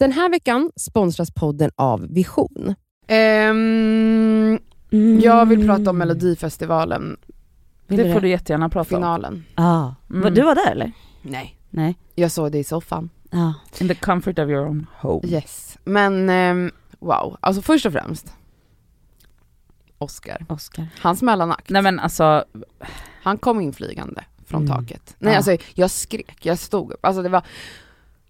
Den här veckan sponsras podden av Vision. Mm. jag vill prata om Melodifestivalen, Vill det du får du jättegärna prata om. finalen. Ja. Mm. Var- Du var där eller? Nej. Nej. Jag såg det i soffan. Ja. In the comfort of your own home. Yes. Men ehm, wow, alltså först och främst. Oscar. Oscar. Hans mellanakt. Nej men alltså, Han kom in flygande från Mm. taket. Nej Ja. alltså jag skrek, jag stod upp. Alltså det var,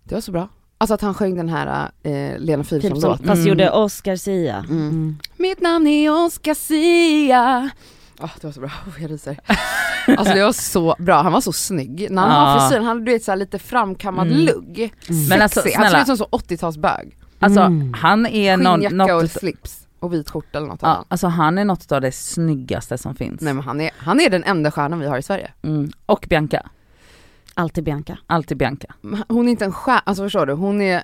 det var så bra. Alltså att han sjöng den här eh, Lena Typ Philipsson-låten. fast Mm. gjorde Oscar Sia. Mm. Mm. Mitt namn är Oscar Sia. Ah, det var så bra, oh, jag ryser. Alltså det var så bra, han var så snygg. När han Ja. har frisyren, han hade du vet, så här lite framkammad Mm. lugg. Mm. Men alltså, han snälla. såg ut som så 80-talsbög. alltså Mm. han är någon, Skinnjacka och något, slips och vit skjorta eller något ja, annat. alltså han är något av det snyggaste som finns. Nej men han är, han är den enda stjärnan vi har i Sverige. Mm. Och Bianca, Alltid Bianca. alltid Bianca. Hon är inte en stjärna, alltså förstår du, hon är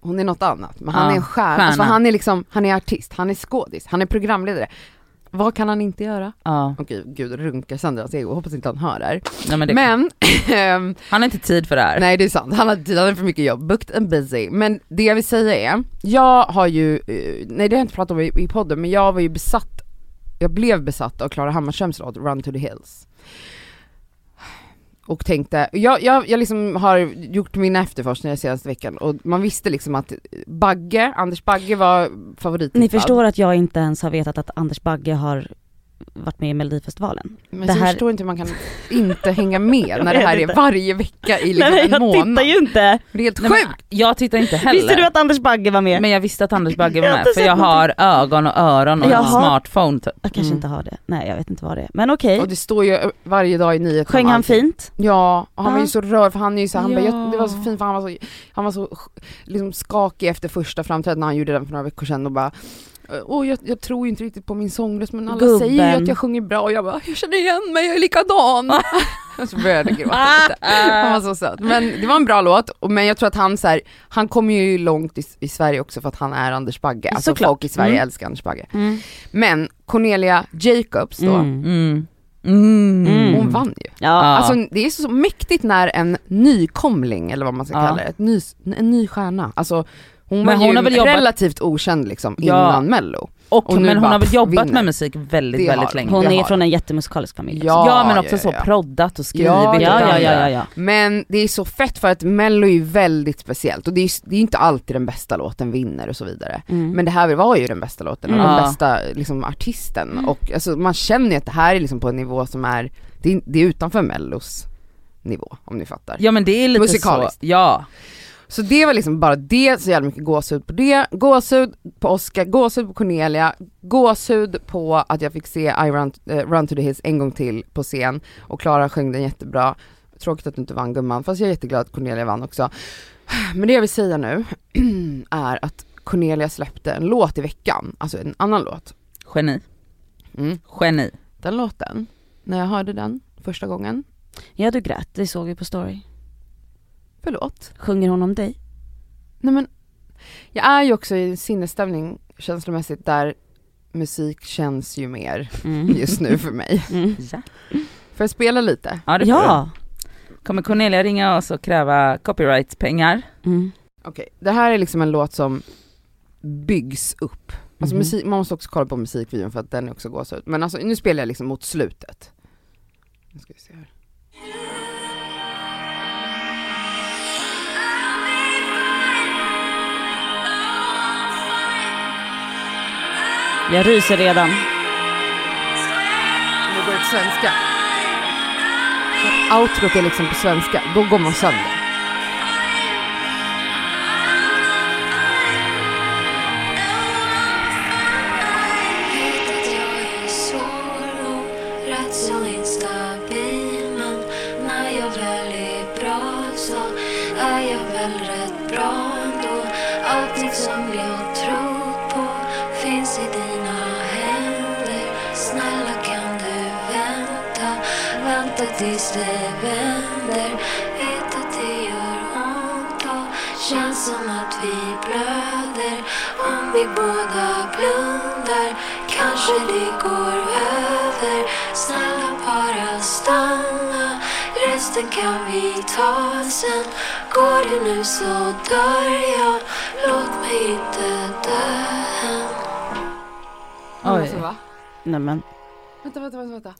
hon är något annat, men han Ja, är en stjärna. stjärna. Alltså, han är liksom, han är artist, han är skådis, han är programledare. Vad kan han inte göra? Ja, Okej, gud runkar sönder hans ego, hoppas inte han hör det här. nej, men det, Men, ehm, han har inte tid för det här. nej det är sant, han har, han har för mycket jobb, booked and busy. Men det jag vill säga är, jag har ju, eh, nej det har jag inte pratat om i, i podden, men jag var ju besatt, jag blev besatt av Klara Hammarströms låt Run to the Hills. Och tänkte, jag, jag, jag liksom har gjort mina efterforskningar senaste veckan och man visste liksom att Bagge, Anders Bagge var favorit. Ni förstår att jag inte ens har vetat att Anders Bagge har varit med i Melodifestivalen. Men det så här- jag förstår inte hur man kan inte hänga med Jag när det här är inte. varje vecka i liksom Nej, en jag månad. tittar ju inte. Det är helt Nej, sjukt! jag tittar inte heller. Visste du att Anders Bagge var med? Men jag visste att Anders Bagge Jag var med för jag har ögon och öron och Jag en har- smartphone typ. jag kanske Mm. inte har det. Nej jag vet inte vad det är. Men okej. Och det står ju varje dag i nyheterna Sjöng han fint? Ja, och han var Ja. ju så rörd för han är ju så, han bara, Ja. jag, det var så fint för han var så, han var så liksom skakig efter första framträdandet när han gjorde den för några veckor sedan och bara Åh jag, jag tror ju inte riktigt på min sångröst men alla Gubben. säger ju att jag sjunger bra och jag bara, jag känner igen mig, jag är likadan. och så började jag gråta lite. Han var så söt. Men det var en bra låt, men jag tror att han så här, han kommer ju långt i, i Sverige också för att han är Anders Bagge. Alltså Såklart. folk i Sverige Mm. älskar Anders Bagge. Men Cornelia Jacobs då, Mm. Mm. Mm. Mm. hon vann ju. Ja. Ja. Alltså det är så mäktigt när en nykomling, eller vad man ska Ja. kalla det, ett ny, en ny stjärna, alltså hon Men var hon ju har väl jobbat- relativt okänd liksom Ja. innan mello. Och, Och men hon bara har väl jobbat vinner. med musik väldigt, Det väldigt har länge. Hon är har från en jättemusikalisk familj. Ja, Ja, men också ja, så proddat och skrivit. Ja, ja, ja, allt. ja. Men det är så fett för att mello är ju väldigt speciellt och det är, det är inte alltid den bästa låten vinner och så vidare. Mm. Men det här var ju den bästa låten och Mm. den bästa liksom, artisten och alltså, man känner ju att det här är liksom på en nivå som är, det är, det är utanför mellos nivå om ni fattar. Ja men det är lite Musikaliskt. så, ja. Så det var liksom bara det, så jävla mycket gåshud på det, gåshud på Oscar, gåshud på Cornelia, gåshud på att jag fick se I Run, eh, Run to the Hills en gång till på scen och Klara sjöng den jättebra. Tråkigt att du inte vann gumman, fast jag är jätteglad att Cornelia vann också. Men det jag vill säga nu är att Cornelia släppte en låt i veckan, alltså en annan låt. Geni. Mm. Geni. Den låten, när jag hörde den första gången, Ja du grät, det såg vi på story. Förlåt. Sjunger hon om dig? Nej men, jag är ju också i en sinnesstämning känslomässigt där musik känns ju mer Mm. just nu för mig. Mm. Ja. Får jag spela lite? Ja det Ja. Kommer Cornelia ringa oss och kräva copyright-pengar? Mm. Okej, det här är liksom en låt som byggs upp. Alltså Mhm. musik, man måste också kolla på musikvideon för att den är också gåshud. Men alltså nu spelar jag liksom mot slutet. Nu ska vi se här. Jag ryser redan. Nu går det till svenska. Outrot är liksom på svenska, då går man sönder. Vi båda blundar kanske det går över Snälla bara stanna, resten kan vi ta sen Går du nu så dör jag inte dö än Oj. Alltså, va? Nej men, Vänta, vänta, vänta, vänta.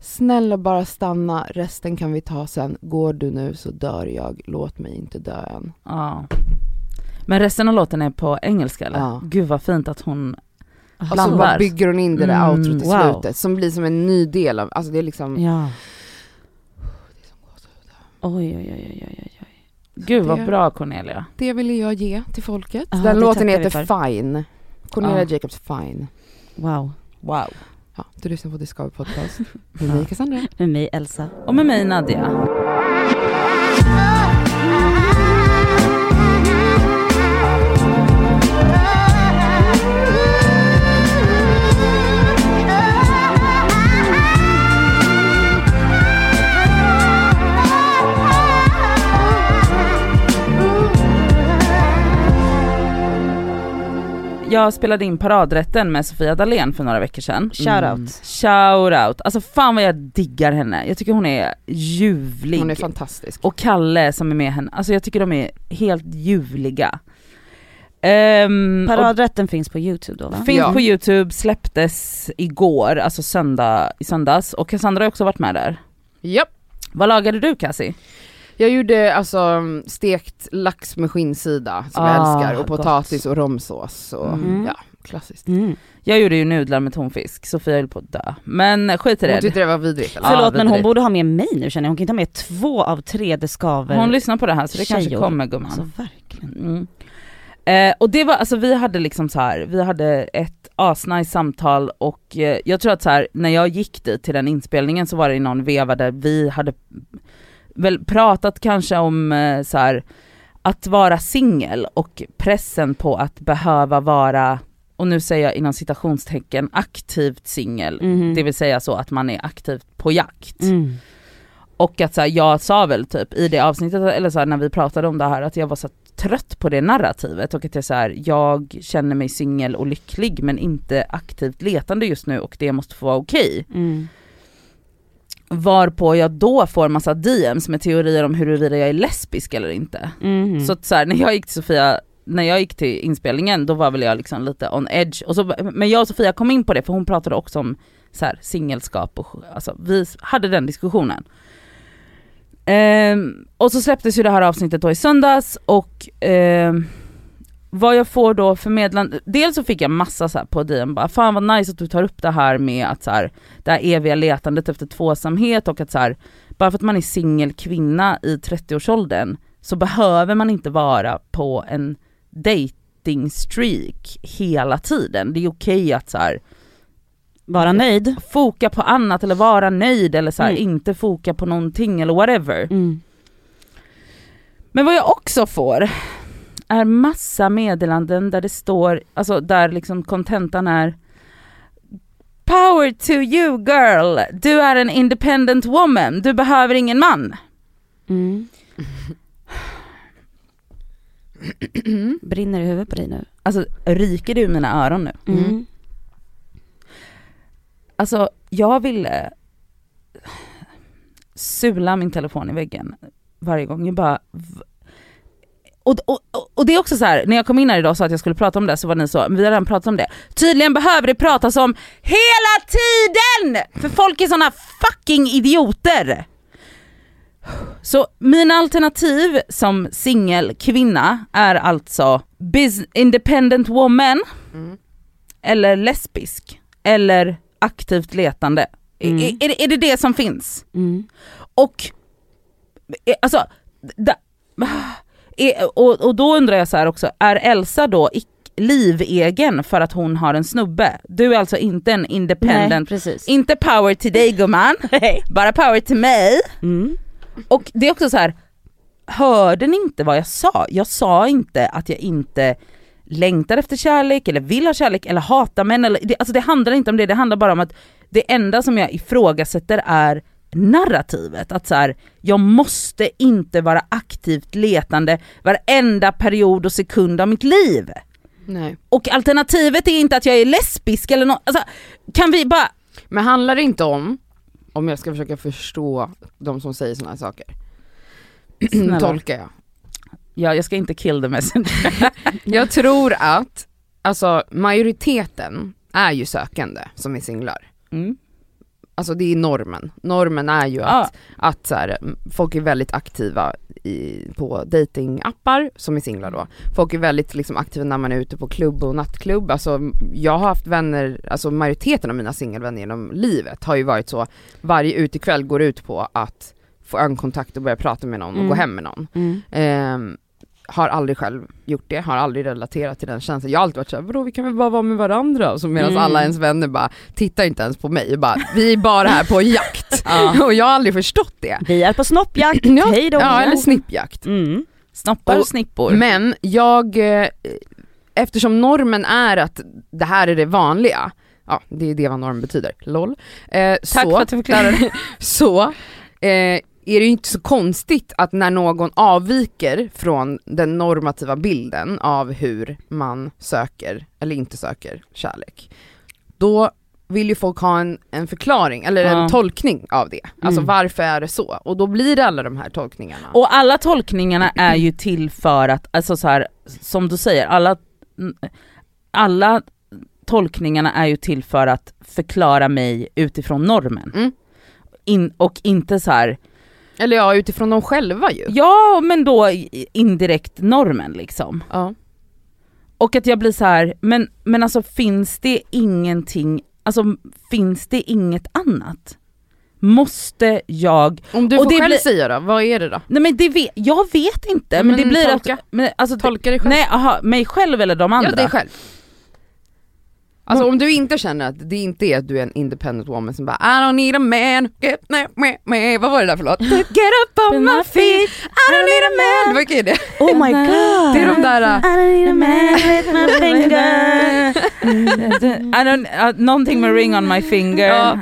Snälla bara stanna, resten kan vi ta sen. Går du nu så dör jag, låt mig inte dö än. Ja. Men resten av låten är på engelska eller? Ja. Gud vad fint att hon Och så blandar. bara bygger hon in det där Mm, outrot i wow. slutet som blir som en ny del av, alltså det är liksom ja. Oj, oj, oj, oj, oj, oj. Gud vad Det- bra Cornelia. Det ville jag ge till folket. Ja, Den låten heter Fine. Cornelia Ja. Jacobs Fine. Wow. Wow. Ja, du lyssnar på Discover Podcast med mig Cassandra. Med mig Elsa. Och med mig Nadja. Jag spelade in paradrätten med Sofia Dalén för några veckor sedan. Shout Mm. out. Shout out. Alltså fan vad jag diggar henne. Jag tycker hon är ljuvlig. Hon är fantastisk. och Kalle som är med henne, alltså jag tycker de är helt ljuvliga. Um, Paradrätten finns på youtube då va? finns Ja. på youtube, släpptes igår, alltså söndag, i söndags och Cassandra har också varit med där. Japp. Vad lagade du Cassie? Jag gjorde alltså stekt lax med skinnsida som jag Ah, älskar och gott. potatis och romsås och Mm. ja, klassiskt. Mm. Jag gjorde ju nudlar med tonfisk, Sofia höll på att dö. Men skit i Hon det. tyckte det var vidrigt eller? Ja, Förlåt men hon borde ha med mig nu känner jag, hon kan inte ha med två av tre, det skaver. Hon lyssnar på det här så det kanske Tjejor. kommer gumman. Alltså verkligen. Mm. Eh, och det var, alltså vi hade liksom så här, vi hade ett asnice samtal och eh, jag tror att så här, när jag gick dit till den inspelningen så var det i någon veva där vi hade väl pratat kanske om eh, så här, att vara singel och pressen på att behöva vara, och nu säger jag inom citationstecken, aktivt singel. Mhm. Det vill säga så att man är aktivt på jakt. Mm. Och att så här, jag sa väl typ i det avsnittet, eller så här, när vi pratade om det här, att jag var så trött på det narrativet och att jag så här, jag känner mig singel och lycklig men inte aktivt letande just nu och det måste få vara okej. Mm. Varpå jag då får massa DMs med teorier om huruvida jag är lesbisk eller inte. Mhm. Så att så här, när jag gick till Sofia, när jag gick till inspelningen då var väl jag liksom lite on edge. Och så, men jag och Sofia kom in på det för hon pratade också om så här, singelskap och alltså, vi hade den diskussionen. Ehm, och så släpptes ju det här avsnittet då i söndags och ehm, vad jag får då förmedla, dels så fick jag massa så på DM bara fan vad nice att du tar upp det här med att så här, det här eviga letandet efter tvåsamhet och att så här, bara för att man är singel kvinna i 30-årsåldern så behöver man inte vara på en dating streak hela tiden. Det är okej att så här, Vara nöjd. foka på annat eller vara nöjd eller så här, Mm. inte foka på någonting eller whatever. Mm. Men vad jag också får är massa meddelanden där det står, alltså där liksom kontentan är Power to you girl! Du är en independent woman, du behöver ingen man. Mm. Brinner i huvudet på dig nu? Alltså ryker du i mina öron nu? Mm. Alltså jag ville sula min telefon i väggen varje gång. Jag bara... Och, och, och- det är också så här, när jag kom in här idag och sa att jag skulle prata om det så var ni så, men vi har redan pratat om det. Tydligen behöver det pratas om HELA TIDEN! För folk är såna fucking idioter! Så mina alternativ som singelkvinna är alltså independent woman, Mm. eller lesbisk, eller aktivt letande. Mm. Är, är, det- är det det som finns? Mm. Och, eh, alltså, da, är, och, och då undrar jag så här också, är Elsa då livegen för att hon har en snubbe? Du är alltså inte en Nej, independent, precis. inte power till dig gumman, bara power till mig. Mm. Och det är också så här. hörde ni inte vad jag sa? Jag sa inte att jag inte längtar efter kärlek eller vill ha kärlek eller hatar män. Eller, det, alltså det handlar inte om det, det handlar bara om att det enda som jag ifrågasätter är narrativet. Att så här, jag måste inte vara aktivt letande varenda period och sekund av mitt liv. Nej. Och alternativet är inte att jag är lesbisk eller något, alltså, kan vi bara Men handlar det inte om, om jag ska försöka förstå de som säger sådana här saker, tolkar jag. Ja, jag ska inte kill the messenger. Jag tror att, alltså majoriteten är ju sökande som är singlar. Mm. Alltså det är normen. Normen är ju Ja. att, att så här, folk är väldigt aktiva i, på datingappar som är singlar då. Folk är väldigt liksom, aktiva när man är ute på klubb och nattklubb. Alltså jag har haft vänner, alltså majoriteten av mina singelvänner genom livet har ju varit så, varje utekväll går ut på att få ögonkontakt och börja prata med någon och Mm. gå hem med någon. Mm. Ehm, har aldrig själv gjort det, har aldrig relaterat till den känslan. Jag har alltid varit såhär, vadå vi kan väl bara vara med varandra? Så medan Mm. alla ens vänner bara tittar inte ens på mig, bara, vi är bara här på jakt. och jag har aldrig förstått det. Vi är på snoppjakt, Ja, hej då. Ja, eller snippjakt. Mm. Snoppar och Och- snippor. Men jag, eh, eftersom normen är att det här är det vanliga, ja det är det vad norm betyder, LOL. Eh, Tack så, för att du förklarade. så eh, är det ju inte så konstigt att när någon avviker från den normativa bilden av hur man söker eller inte söker kärlek, då vill ju folk ha en, en förklaring eller Ja. en tolkning av det. Alltså Mm. varför är det så? Och då blir det alla de här tolkningarna. Och alla tolkningarna är ju till för att, alltså så här, som du säger, alla, alla tolkningarna är ju till för att förklara mig utifrån normen. Mm. In, och inte så här, Eller ja, utifrån dem själva ju. ja men då indirekt normen liksom. Ja. Och att jag blir så här, men, men alltså finns det ingenting, alltså finns det inget annat? Måste jag, Om du Och får det själv blir- säga då, vad är det då? nej men det vet, jag vet inte men, Men det blir tolka. att, men, alltså, Tolka dig själv. Nej, aha, mig själv eller de andra? Ja, dig själv. Alltså om du inte känner att det inte är att du är en independent woman som bara I don't need a man, get me, me, me. vad var det där för låt? Get up on my feet, I don't need a man. Vilka är det? Oh my god! Det är de där, I don't need a man with my finger. I don't, uh, någonting med ring on my finger. Ja.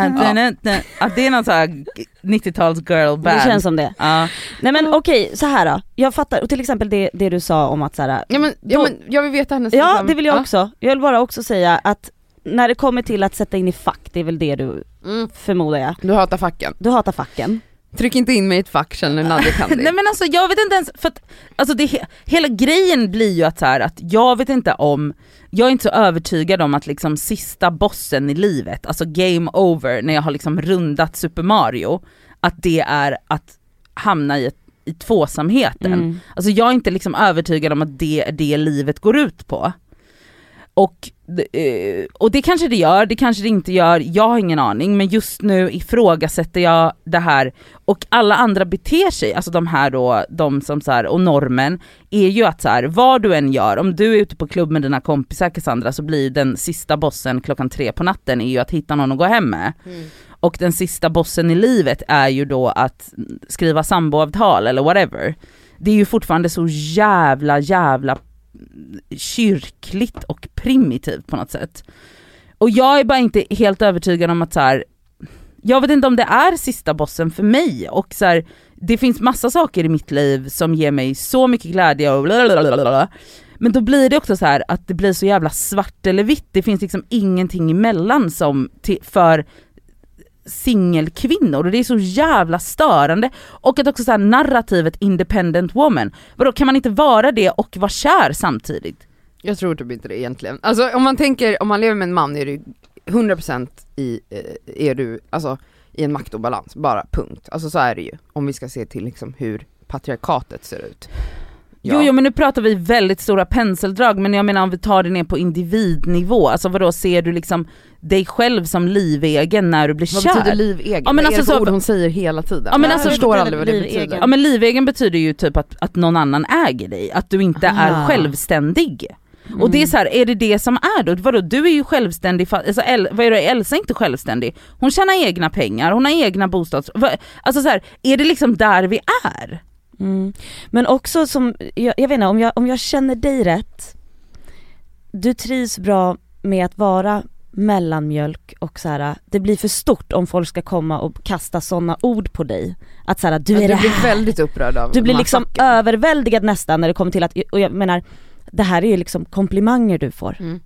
Uh, det är någon sån här 90-tals girl band. Det känns som det. Ja. Nej men okej, så här då. Jag fattar, och till exempel det, det du sa om att så här, ja, men, ja Då- men jag vill veta hennes Ja liksom- det vill jag Ja. också. Jag vill bara också säga att när det kommer till att sätta in i fack, det är väl det du Mm. förmodar jag. Du hatar facken. Du hatar facken. Tryck inte in mig i ett fack känner Nadja Kandi. Nej men alltså jag vet inte ens, för att, alltså det, he- hela grejen blir ju att så här, att jag vet inte om, jag är inte så övertygad om att liksom sista bossen i livet, alltså game over, när jag har liksom rundat Super Mario, att det är att hamna i, i tvåsamheten. Mm. Alltså jag är inte liksom övertygad om att det är det livet går ut på. Och, eh, och det kanske det gör, det kanske det inte gör, jag har ingen aning men just nu ifrågasätter jag det här och alla andra beter sig, alltså de här då, de som så här, och normen är ju att så här, vad du än gör, om du är ute på klubb med dina kompisar Cassandra så blir den sista bossen klockan tre på natten är ju att hitta någon att gå hem med. Mm. Och den sista bossen i livet är ju då att skriva samboavtal eller whatever. Det är ju fortfarande så jävla jävla kyrkligt och primitivt på något sätt. Och jag är bara inte helt övertygad om att så här, jag vet inte om det är sista bossen för mig och så här, det finns massa saker i mitt liv som ger mig så mycket glädje och blablabla. Men då blir det också så här att det blir så jävla svart eller vitt, det finns liksom ingenting emellan som för singelkvinnor och det är så jävla störande. Och att också så här narrativet independent woman, vadå kan man inte vara det och vara kär samtidigt? Jag tror typ inte det egentligen. Alltså om man tänker, om man lever med en man är du 100% i, eh, är du, alltså i en maktobalans, bara punkt. Alltså så är det ju, om vi ska se till liksom hur patriarkatet ser ut. Jo, jo men nu pratar vi väldigt stora penseldrag men jag menar om vi tar det ner på individnivå, alltså vadå ser du liksom dig själv som livegen när du blir Vad kär? betyder livegen? Ja, men vad är alltså det för så- ord hon säger hela tiden? Ja, men jag alltså- förstår Vad aldrig vad det betyder? Ja men livegen betyder ju typ att, att någon annan äger dig, att du inte är Ah. självständig. Och det är så här, är det det som är då? Vadå, du är ju självständig, alltså El, vad är det, Elsa är inte självständig. Hon tjänar egna pengar, hon har egna bostads... vad- Alltså så här, är det liksom där vi är? Mm. Men också som, jag, jag vet inte, om jag, om jag känner dig rätt, du trivs bra med att vara mellanmjölk och så här, det blir för stort om folk ska komma och kasta sådana ord på dig. Att så här, du Ja, är det du blir här. väldigt upprörd av Du blir här liksom facken. överväldigad nästan när det kommer till att, och jag menar, det här är ju liksom komplimanger du får. Mm.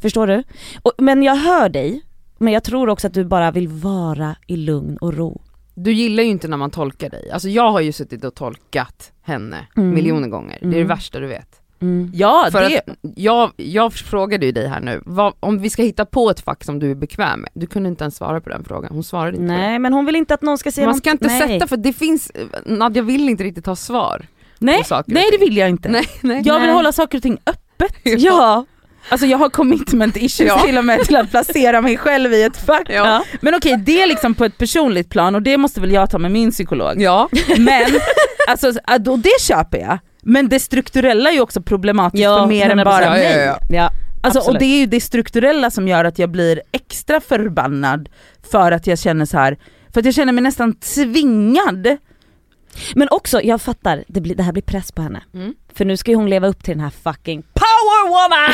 Förstår du? Och, men jag hör dig, men jag tror också att du bara vill vara i lugn och ro. Du gillar ju inte när man tolkar dig. Alltså jag har ju suttit och tolkat henne Mm. miljoner gånger. Det är det Mm. värsta du vet. Mm. Ja För det, att jag, jag frågade ju dig här nu, vad, om vi ska hitta på ett fack som du är bekväm med. Du kunde inte ens svara på den frågan, hon svarade inte Nej men hon vill inte att någon ska säga Man ska något- inte nej. sätta, för det finns, Nadja vill inte riktigt ha svar. nej, nej det vill jag inte. Nej, nej. Jag vill Nej. hålla saker och ting öppet. Ja. Alltså jag har commitment issues Ja. till och med till att placera mig själv i ett fack. Ja. Men okej, det är liksom på ett personligt plan och det måste väl jag ta med min psykolog. Ja. Men, alltså, och det köper jag. Men det strukturella är ju också problematiskt för mer än 100%. bara Ja, ja, mig. ja. ja. Alltså, och det är ju det strukturella som gör att jag blir extra förbannad för att jag känner så här för att jag känner mig nästan tvingad. Men också, jag fattar, det, blir, det här blir press på henne. Mm. För nu ska ju hon leva upp till den här fucking power woman!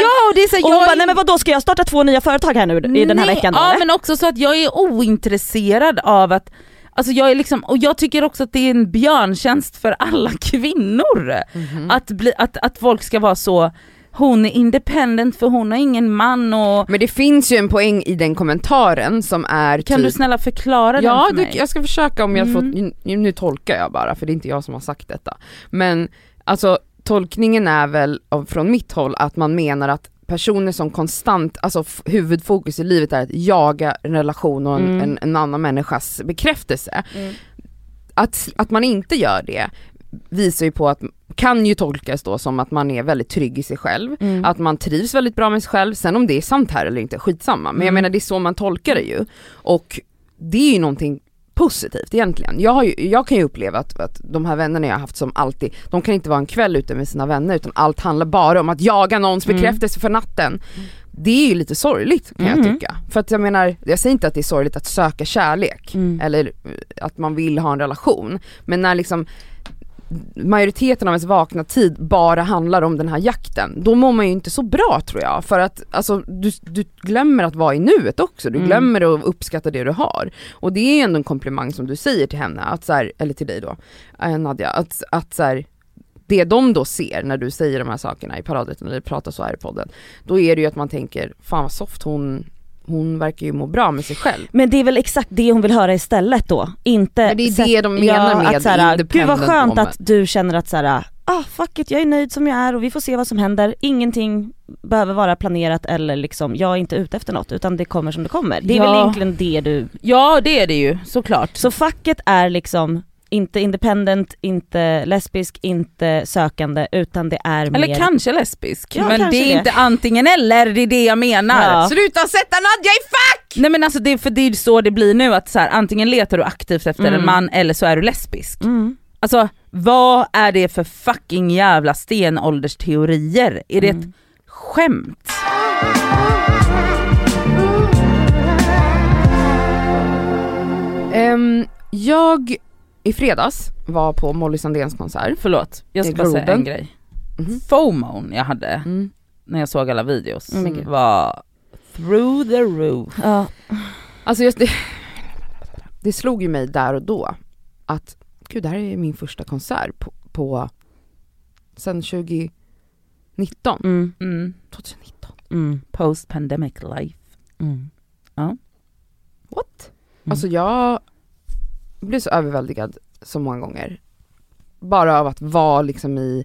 Ja och det är så Och hon jag bara, är- nej men vadå ska jag starta två nya företag här nu i den här Nej, veckan då, Ja eller? men också så att jag är ointresserad av att Alltså jag är liksom, och jag tycker också att det är en björntjänst för alla kvinnor. Mhm. Att, bli, att, att folk ska vara så, hon är independent för hon har ingen man och Men det finns ju en poäng i den kommentaren som är kan typ, du snälla förklara Ja, den för du, mig? jag ska försöka om jag Mm. får, nu, nu tolkar jag bara för det är inte jag som har sagt detta. Men alltså tolkningen är väl från mitt håll att man menar att personer som konstant, alltså huvudfokus i livet är att jaga en relation och en, Mm. en, en annan människas bekräftelse. Mm. Att, att man inte gör det visar ju på att, kan ju tolkas då som att man är väldigt trygg i sig själv, Mm. att man trivs väldigt bra med sig själv, sen om det är sant här eller inte, skitsamma. Men jag Mm. menar det är så man tolkar det ju. Och det är ju någonting positivt egentligen. Jag, ju, jag kan ju uppleva att, att de här vännerna jag har haft som alltid, de kan inte vara en kväll ute med sina vänner utan allt handlar bara om att jaga någons Mm. bekräftelse för natten. Det är ju lite sorgligt kan jag Mhm. tycka. För att jag menar, jag säger inte att det är sorgligt att söka kärlek Mm. eller att man vill ha en relation. Men när liksom majoriteten av ens vakna tid bara handlar om den här jakten, då mår man ju inte så bra tror jag. För att alltså, du, du glömmer att vara i nuet också, du Mm. glömmer att uppskatta det du har. Och det är ju ändå en komplimang som du säger till henne, att så här, eller till dig då, eh, Nadja, att, att så här, det de då ser när du säger de här sakerna i paradrätten eller pratar så här i podden, då är det ju att man tänker, fan vad soft hon, hon verkar ju må bra med sig själv. Men det är väl exakt det hon vill höra istället då? Inte Men det är det de menar med att såhär, Gud vad skönt woman." att du känner att såhär, ah fuck it, jag är nöjd som jag är och vi får se vad som händer. Ingenting behöver vara planerat eller liksom, jag är inte ute efter något utan det kommer som det kommer. Det är Ja. väl egentligen det du, Ja det är det ju såklart. så facket är liksom inte independent, inte lesbisk, inte sökande utan det är Eller mer kanske lesbisk. Ja, men kanske det är det. inte antingen eller, det är det jag menar. Ja. Sluta sätta Nadja i fack! Nej men alltså det, för det är så det blir nu att så här, antingen letar du aktivt efter Mm. en man eller så är du lesbisk. Mm. Alltså vad är det för fucking jävla stenåldersteorier? Är det ett Mm. skämt? Ehm, jag i fredags var på Molly Sandéns konsert. Förlåt, jag ska bara säga en grej. Mhm. FOMOn jag hade Mm. när jag såg alla videos Mm, var through the roof. Ja. Alltså just det, det slog ju mig där och då att gud det här är min första konsert på, på sen 2019, Mm. Mm. 2019. Mm. Post pandemic life. Mm. What? Mm. Alltså jag blev så överväldigad så många gånger. Bara av att vara liksom i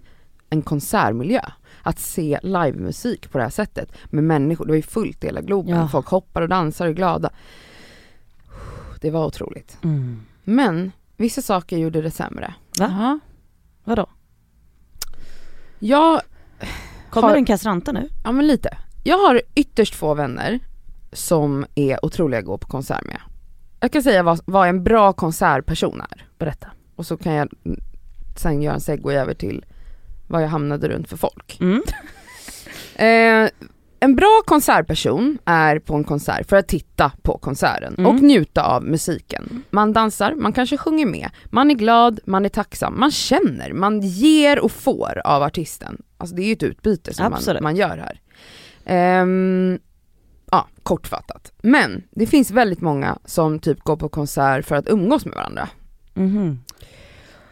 en konsertmiljö. Att se livemusik på det här sättet med människor, det var ju fullt i hela Globen, Ja. folk hoppar och dansar och är glada. Det var otroligt. Mm. Men vissa saker gjorde det sämre. Va? Jaha. Vadå? Jag Kommer har, en kastranta nu? ja men lite. Jag har ytterst få vänner som är otroliga att gå på konsert med. Jag kan säga vad, vad en bra konsertperson är. Berätta. Och så kan jag sen göra en segway över till vad jag hamnade runt för folk. Mm. Eh, en bra konsertperson är på en konsert för att titta på konserten Mm. och njuta av musiken. Man dansar, man kanske sjunger med, man är glad, man är tacksam, man känner, man ger och får av artisten. Alltså det är ju ett utbyte som man, man gör här. Ehm, ja, kortfattat. Men det finns väldigt många som typ går på konsert för att umgås med varandra. Mhm.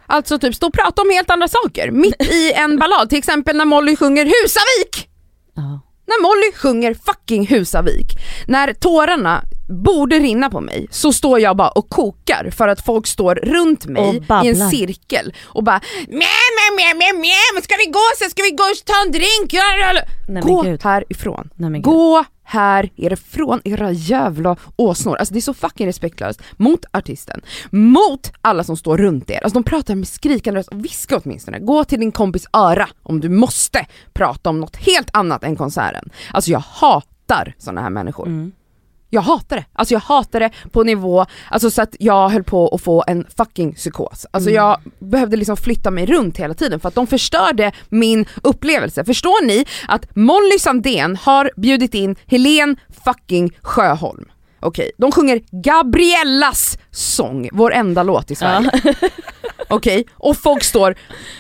Alltså typ stå och prata om helt andra saker, mitt i en ballad, till exempel när Molly sjunger Husavik! Ja. När Molly sjunger fucking Husavik, när tårarna borde rinna på mig så står jag bara och kokar för att folk står runt mig i en cirkel och bara mjä, mjä, mjä, mjä, mjä, ska vi gå sen, ska vi gå och ta en drink? Ja, ja, ja." Nej, Gå gud. härifrån. Nej. Gå härifrån era jävla åsnor. Alltså det är så fucking respektlöst mot artisten, mot alla som står runt er. Alltså de pratar med skrikande röst, viska åtminstone. Gå till din kompis öra om du måste prata om något helt annat än konserten. Alltså jag hatar sådana här människor. Mm. Jag hatar det. Alltså jag hatar det på nivå, alltså så att jag höll på att få en fucking psykos. Alltså Mm. jag behövde liksom flytta mig runt hela tiden för att de förstörde min upplevelse. Förstår ni att Molly Sandén har bjudit in Helen fucking Sjöholm? Okej, de sjunger Gabriellas sång, vår enda låt i Sverige. Okej, och folk står,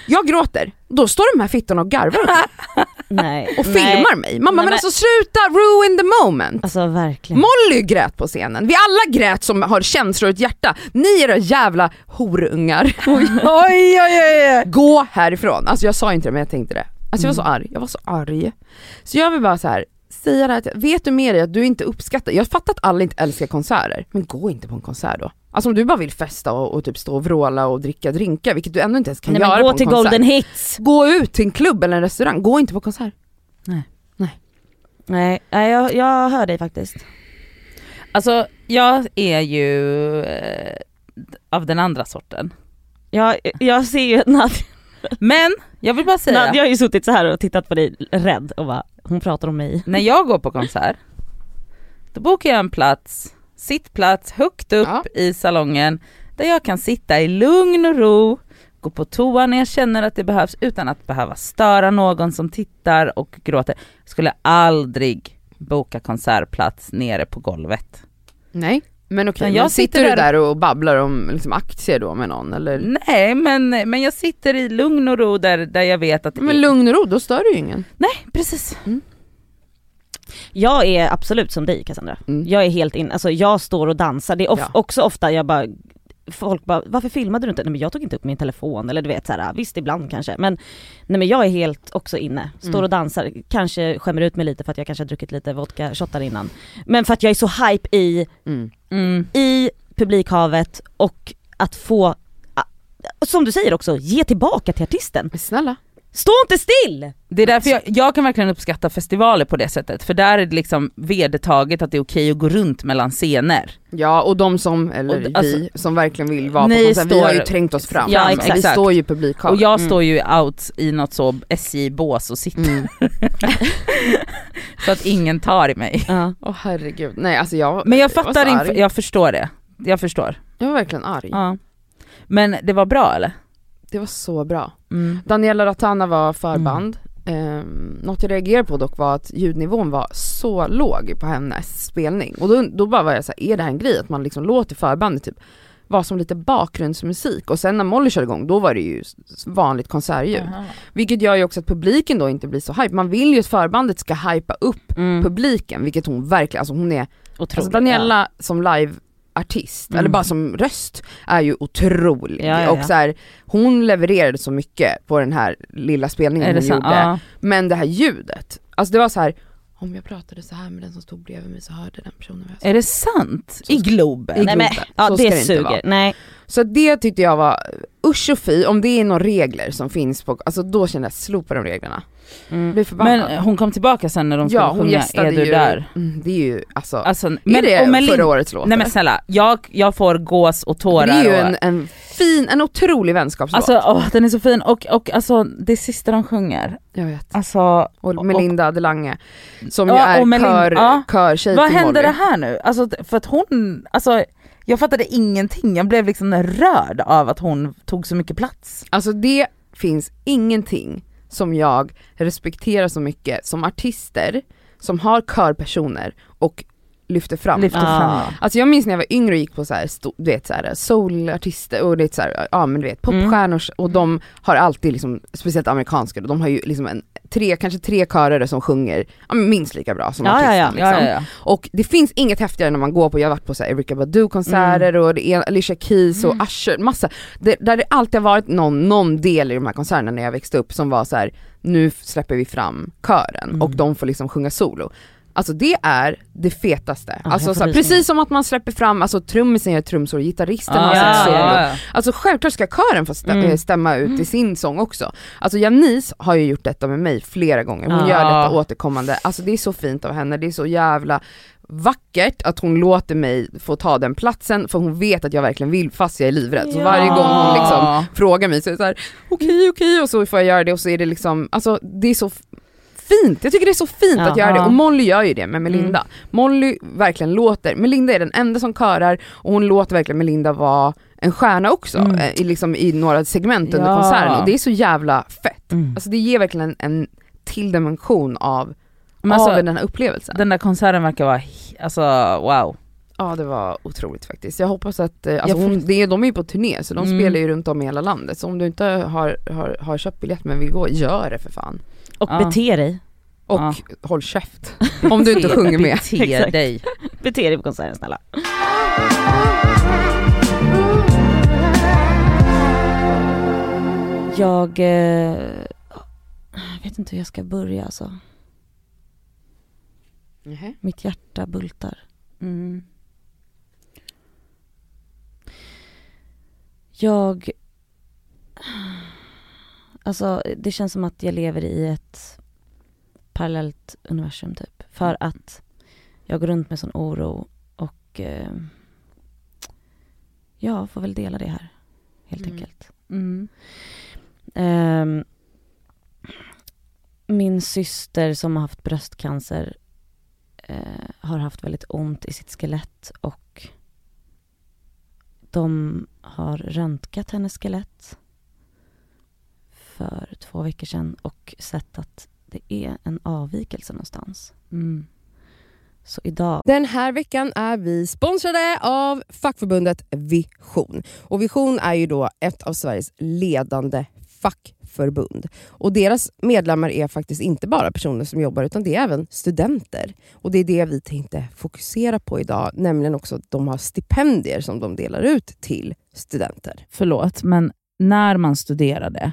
jag gråter, då står de här fittorna och garvar Nej. och Nej. filmar mig. Mamma Nej, men alltså sluta ruin the moment! Alltså verkligen. Molly grät på scenen, vi alla grät som har känslor och ett hjärta. Ni era jävla horungar. oj, oj, oj, oj. Gå härifrån. Alltså jag sa inte det men jag tänkte det. Alltså jag var så arg, jag var så arg. Så jag vill bara så här säga det här, vet du med dig att du inte uppskattar, jag fattar att alla inte älskar konserter, men gå inte på en konsert då. Alltså om du bara vill festa och, och typ stå och vråla och dricka drinkar, vilket du ändå inte ens kan Nej, göra men på gå en till konsert. Golden Hits. Gå ut till en klubb eller en restaurang, gå inte på konsert. Nej, nej jag, jag hör dig faktiskt. Alltså jag är ju eh, av den andra sorten. Jag, jag ser ju Nadja, Men jag vill bara säga, Nadja har ju suttit så här och tittat på dig rädd och bara, hon pratar om mig. när jag går på konsert, då bokar jag en plats, sittplats högt upp Ja. i salongen där jag kan sitta i lugn och ro, gå på toa när jag känner att det behövs utan att behöva störa någon som tittar och gråter. Jag skulle aldrig boka konsertplats nere på golvet. Nej. Men okej, men jag sitter, sitter du där- och babblar om liksom, aktier då med någon eller? Nej men, men jag sitter i lugn och ro där, där jag vet att det Men lugn och ro, då stör du ju ingen. Nej precis. Jag är absolut som dig Cassandra. Mm. Jag är helt in, alltså jag står och dansar, det är of- Ja. också ofta jag bara Folk bara, varför filmade du inte? Nej men jag tog inte upp min telefon eller du vet såhär, visst ibland kanske men Nej men jag är helt också inne, står Mm. och dansar, kanske skämmer ut mig lite för att jag kanske har druckit lite vodka shottar innan Men för att jag är så hype i, Mm. Mm. i publikhavet och att få, som du säger också, ge tillbaka till artisten. Snälla. Stå inte still! Det är därför jag, jag kan verkligen uppskatta festivaler på det sättet, för där är det liksom vedertaget att det är okej att gå runt mellan scener. Ja och de som, eller Och alltså- vi, som verkligen vill vara på konsert, vi har ju trängt oss fram. Ja, Fram. exakt. Vi står ju i publikhavet. Och jag Mm. står ju out i något så SJ-bås och sitter Mm. så att ingen tar i mig. Ja. Åh herregud, nej alltså jag Men jag fattar inte, jag förstår det. Jag förstår. Jag var verkligen arg. Ja. Men det var bra eller? Det var så bra. Mm. Daniela Ratana var förband. Um, något jag reagerade på dock var att ljudnivån var så låg på hennes spelning. Och då, då bara var jag såhär, är det här en grej? Att man liksom låter förbandet typ vara som lite bakgrundsmusik. Och sen när Molly körde igång, då var det ju vanligt konsertljud. Vilket gör ju också att publiken då inte blir så hype. Man vill ju att förbandet ska hypa upp Mm. publiken, vilket hon verkligen, alltså hon är Otroligt. Alltså Daniela som liveartist, Mm. eller bara som röst, är ju otrolig. Ja, ja, ja. Och så här, hon levererade så mycket på den här lilla spelningen hon sant? gjorde. Ja. Men det här ljudet, alltså det var så här. om jag pratade så här med den som stod bredvid mig så hörde den personen vad jag sa. Är det sant? I Globen? I Nej men, Globen. ja Så det, det inte suger. vara. Nej. Så det tyckte jag var, usch och fy, om det är några regler som finns på, alltså då kände jag slopa de reglerna. Mm. Men hon kom tillbaka sen när de skulle ja hon sjunga Är du ju, där? Mm, det är ju alltså, Alltså, är det och med förra årets låt? Nej men snälla, jag, jag får gås och tårar det är ju och, en, en fin, en otrolig vänskapslåt. Alltså åh, den är så fin och, och alltså det sista de sjunger, jag vet. alltså Och Melinda Delange som Ja, ju är och Melin- kör, ja. körtjej vad till hände Molly. det här nu? Alltså för att hon, alltså jag fattade ingenting, jag blev liksom rörd av att hon tog så mycket plats. Alltså det finns ingenting som jag respekterar så mycket som artister som har körpersoner och lyfter fram. Lyfter Ah. fram. Alltså jag minns när jag var yngre och gick på så här, du vet så här soulartister och det är så här, ja men du vet popstjärnor och de har alltid liksom, speciellt amerikanska de har ju liksom en, tre, kanske tre körare som sjunger ja, minst lika bra som Ja, artisten ja. liksom. Ja, ja, ja. Och det finns inget häftigare när man går på, jag har varit på så här Erykah Badu konserter och det är Alicia Keys och Usher, massa, det, där det alltid har varit någon, någon del i de här konserterna när jag växte upp som var så här: nu släpper vi fram kören och de får liksom sjunga solo. Alltså det är det fetaste. Ja, alltså, jag får så här, rysningar. precis som att man släpper fram, alltså trummisen gör trumsolo, gitarristen har Ah, sitt solo. ja, ja. Alltså självklart ska kören få stä- Mm. eh, stämma ut i sin sång också. Alltså Janice har ju gjort detta med mig flera gånger, hon Ja. gör detta återkommande. Alltså det är så fint av henne, det är så jävla vackert att hon låter mig få ta den platsen för hon vet att jag verkligen vill fast jag är livrädd. Så Ja. varje gång hon liksom frågar mig så är det såhär okej okej och så får jag göra det och så är det liksom, alltså det är så fint, jag tycker det är så fint Ja. att göra det Ja. och Molly gör ju det med Melinda. Mm. Molly verkligen låter, Melinda är den enda som körar och hon låter verkligen Melinda vara en stjärna också Mm. eh, i, liksom, i några segment under Ja. konserten och det är så jävla fett. Mm. Alltså det ger verkligen en, en till dimension av, Men av alltså, den här upplevelsen. den där konserten verkar vara, alltså wow. Ja det var otroligt faktiskt. Jag hoppas att, eh, alltså Jag hon, det de är ju på turné så de Mm. spelar ju runt om i hela landet. Så om du inte har, har, har köpt biljett men vill gå, gör det för fan. Och Ja. bete dig. Och Ja. håll käft. Om du inte sjunger med. Bete dig. Bete dig på konserten snälla. Jag eh, vet inte hur jag ska börja alltså. Mitt hjärta bultar. Mm. Jag... Alltså det känns som att jag lever i ett parallellt universum typ. För att jag går runt med sån oro och eh, ja, får väl dela det här helt Mm. enkelt. Mm. Ehm, min syster som har haft bröstcancer eh, har haft väldigt ont i sitt skelett och de har röntgat hennes skelett för två veckor sedan och sett att det är en avvikelse någonstans. Mm. Så idag, Den här veckan är vi sponsrade av fackförbundet Vision. Och Vision är ju då ett av Sveriges ledande fackförbund. Och deras medlemmar är faktiskt inte bara personer som jobbar utan det är även studenter. Och det är det vi tänkte fokusera på idag, nämligen också att de har stipendier som de delar ut till studenter. Förlåt, men när man studerade,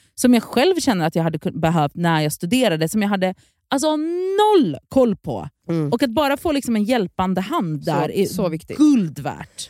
som jag själv känner att jag hade behövt när jag studerade, som jag hade alltså noll koll på. Mm. Och att bara få liksom en hjälpande hand Så- där är så viktigt. guld värt.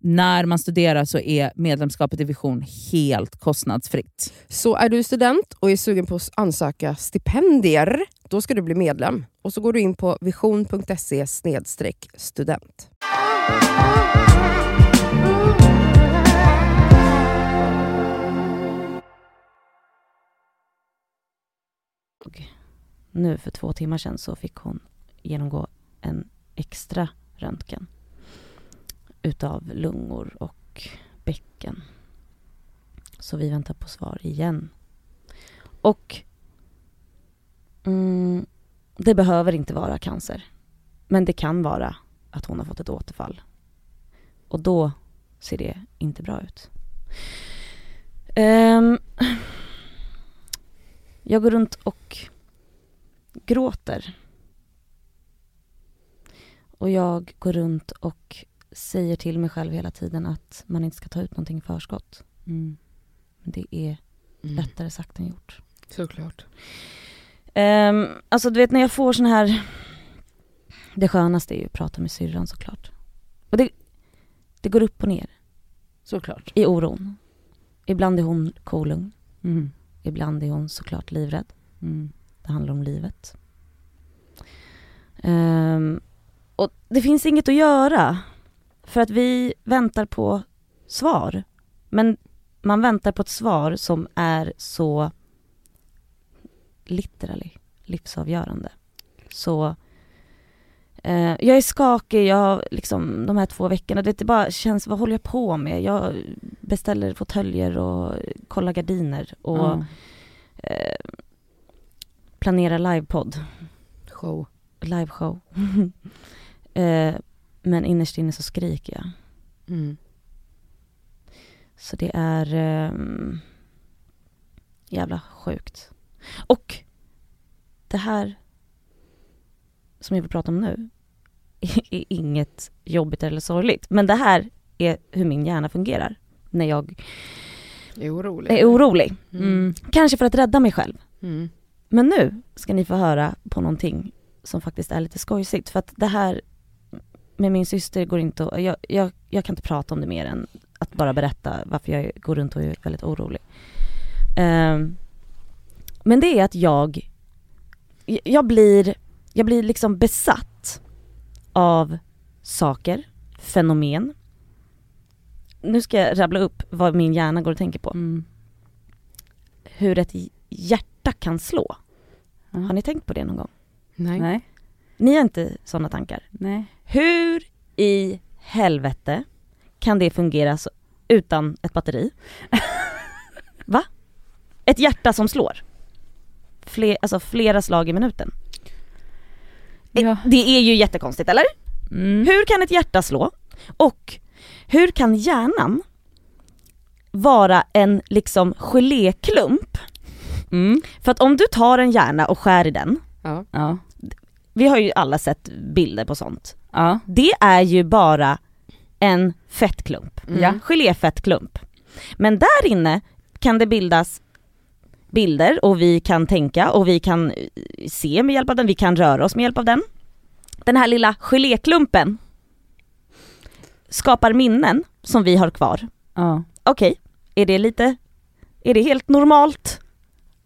när man studerar så är medlemskapet i Vision helt kostnadsfritt. Så är du student och är sugen på att ansöka stipendier, då ska du bli medlem. Och så går du in på vision.se student. nu för två timmar sedan, så fick hon genomgå en extra röntgen utav lungor och bäcken. Så vi väntar på svar igen. Och mm, det behöver inte vara cancer. Men det kan vara att hon har fått ett återfall. Och då ser det inte bra ut. Um, jag går runt och gråter. Och jag går runt och säger till mig själv hela tiden att man inte ska ta ut någonting i förskott. Men det är Mm. lättare sagt än gjort. Såklart. Um, alltså du vet när jag får sån här Det skönaste är ju att prata med syrran såklart. Och det, det går upp och ner Såklart. i oron. Ibland är hon kolugn. Mm. Ibland är hon såklart livrädd. Mm. Det handlar om livet. Ehm, och det finns inget att göra. För att vi väntar på svar. Men man väntar på ett svar som är så literally livsavgörande. Så eh, jag är skakig, jag liksom de här två veckorna, det bara känns, vad håller jag på med? Jag beställer fåtöljer och kollar gardiner och Ja. eh, planerar livepodd, Show. liveshow. eh, men innerst inne så skriker jag. Mm. Så det är ehm, jävla sjukt. Och det här som jag vill prata om nu är inget jobbigt eller sorgligt. Men det här är hur min hjärna fungerar när jag är orolig. är orolig. Mm. Kanske för att rädda mig själv. Mm. Men nu ska ni få höra på någonting som faktiskt är lite skojsigt. För att det här med min syster går inte att, jag, jag, jag kan inte prata om det mer än att bara berätta varför jag går runt och är väldigt orolig. Ehm, men det är att jag, jag blir, jag blir liksom besatt av saker, fenomen. Nu ska jag rabbla upp vad min hjärna går och tänker på. Mm. Hur ett hjärta kan slå. Ja. Har ni tänkt på det någon gång? Nej. Nej. Ni har inte sådana tankar? Nej. Hur i helvete kan det fungera så, utan ett batteri? Va? Ett hjärta som slår? Fler, alltså flera slag i minuten. Ja. Det är ju jättekonstigt, eller? Mm. Hur kan ett hjärta slå? Och hur kan hjärnan vara en liksom geléklump? Mm. För att om du tar en hjärna och skär i den. Ja. vi har ju alla sett bilder på sånt. Ja. Det är ju bara en fettklump. Mm. Geléfettklump. Men där inne kan det bildas bilder och vi kan tänka och vi kan eh, se med hjälp av den, vi kan röra oss med hjälp av den. Den här lilla geléklumpen skapar minnen som vi har kvar. ja. Okej, är det lite, är det helt normalt?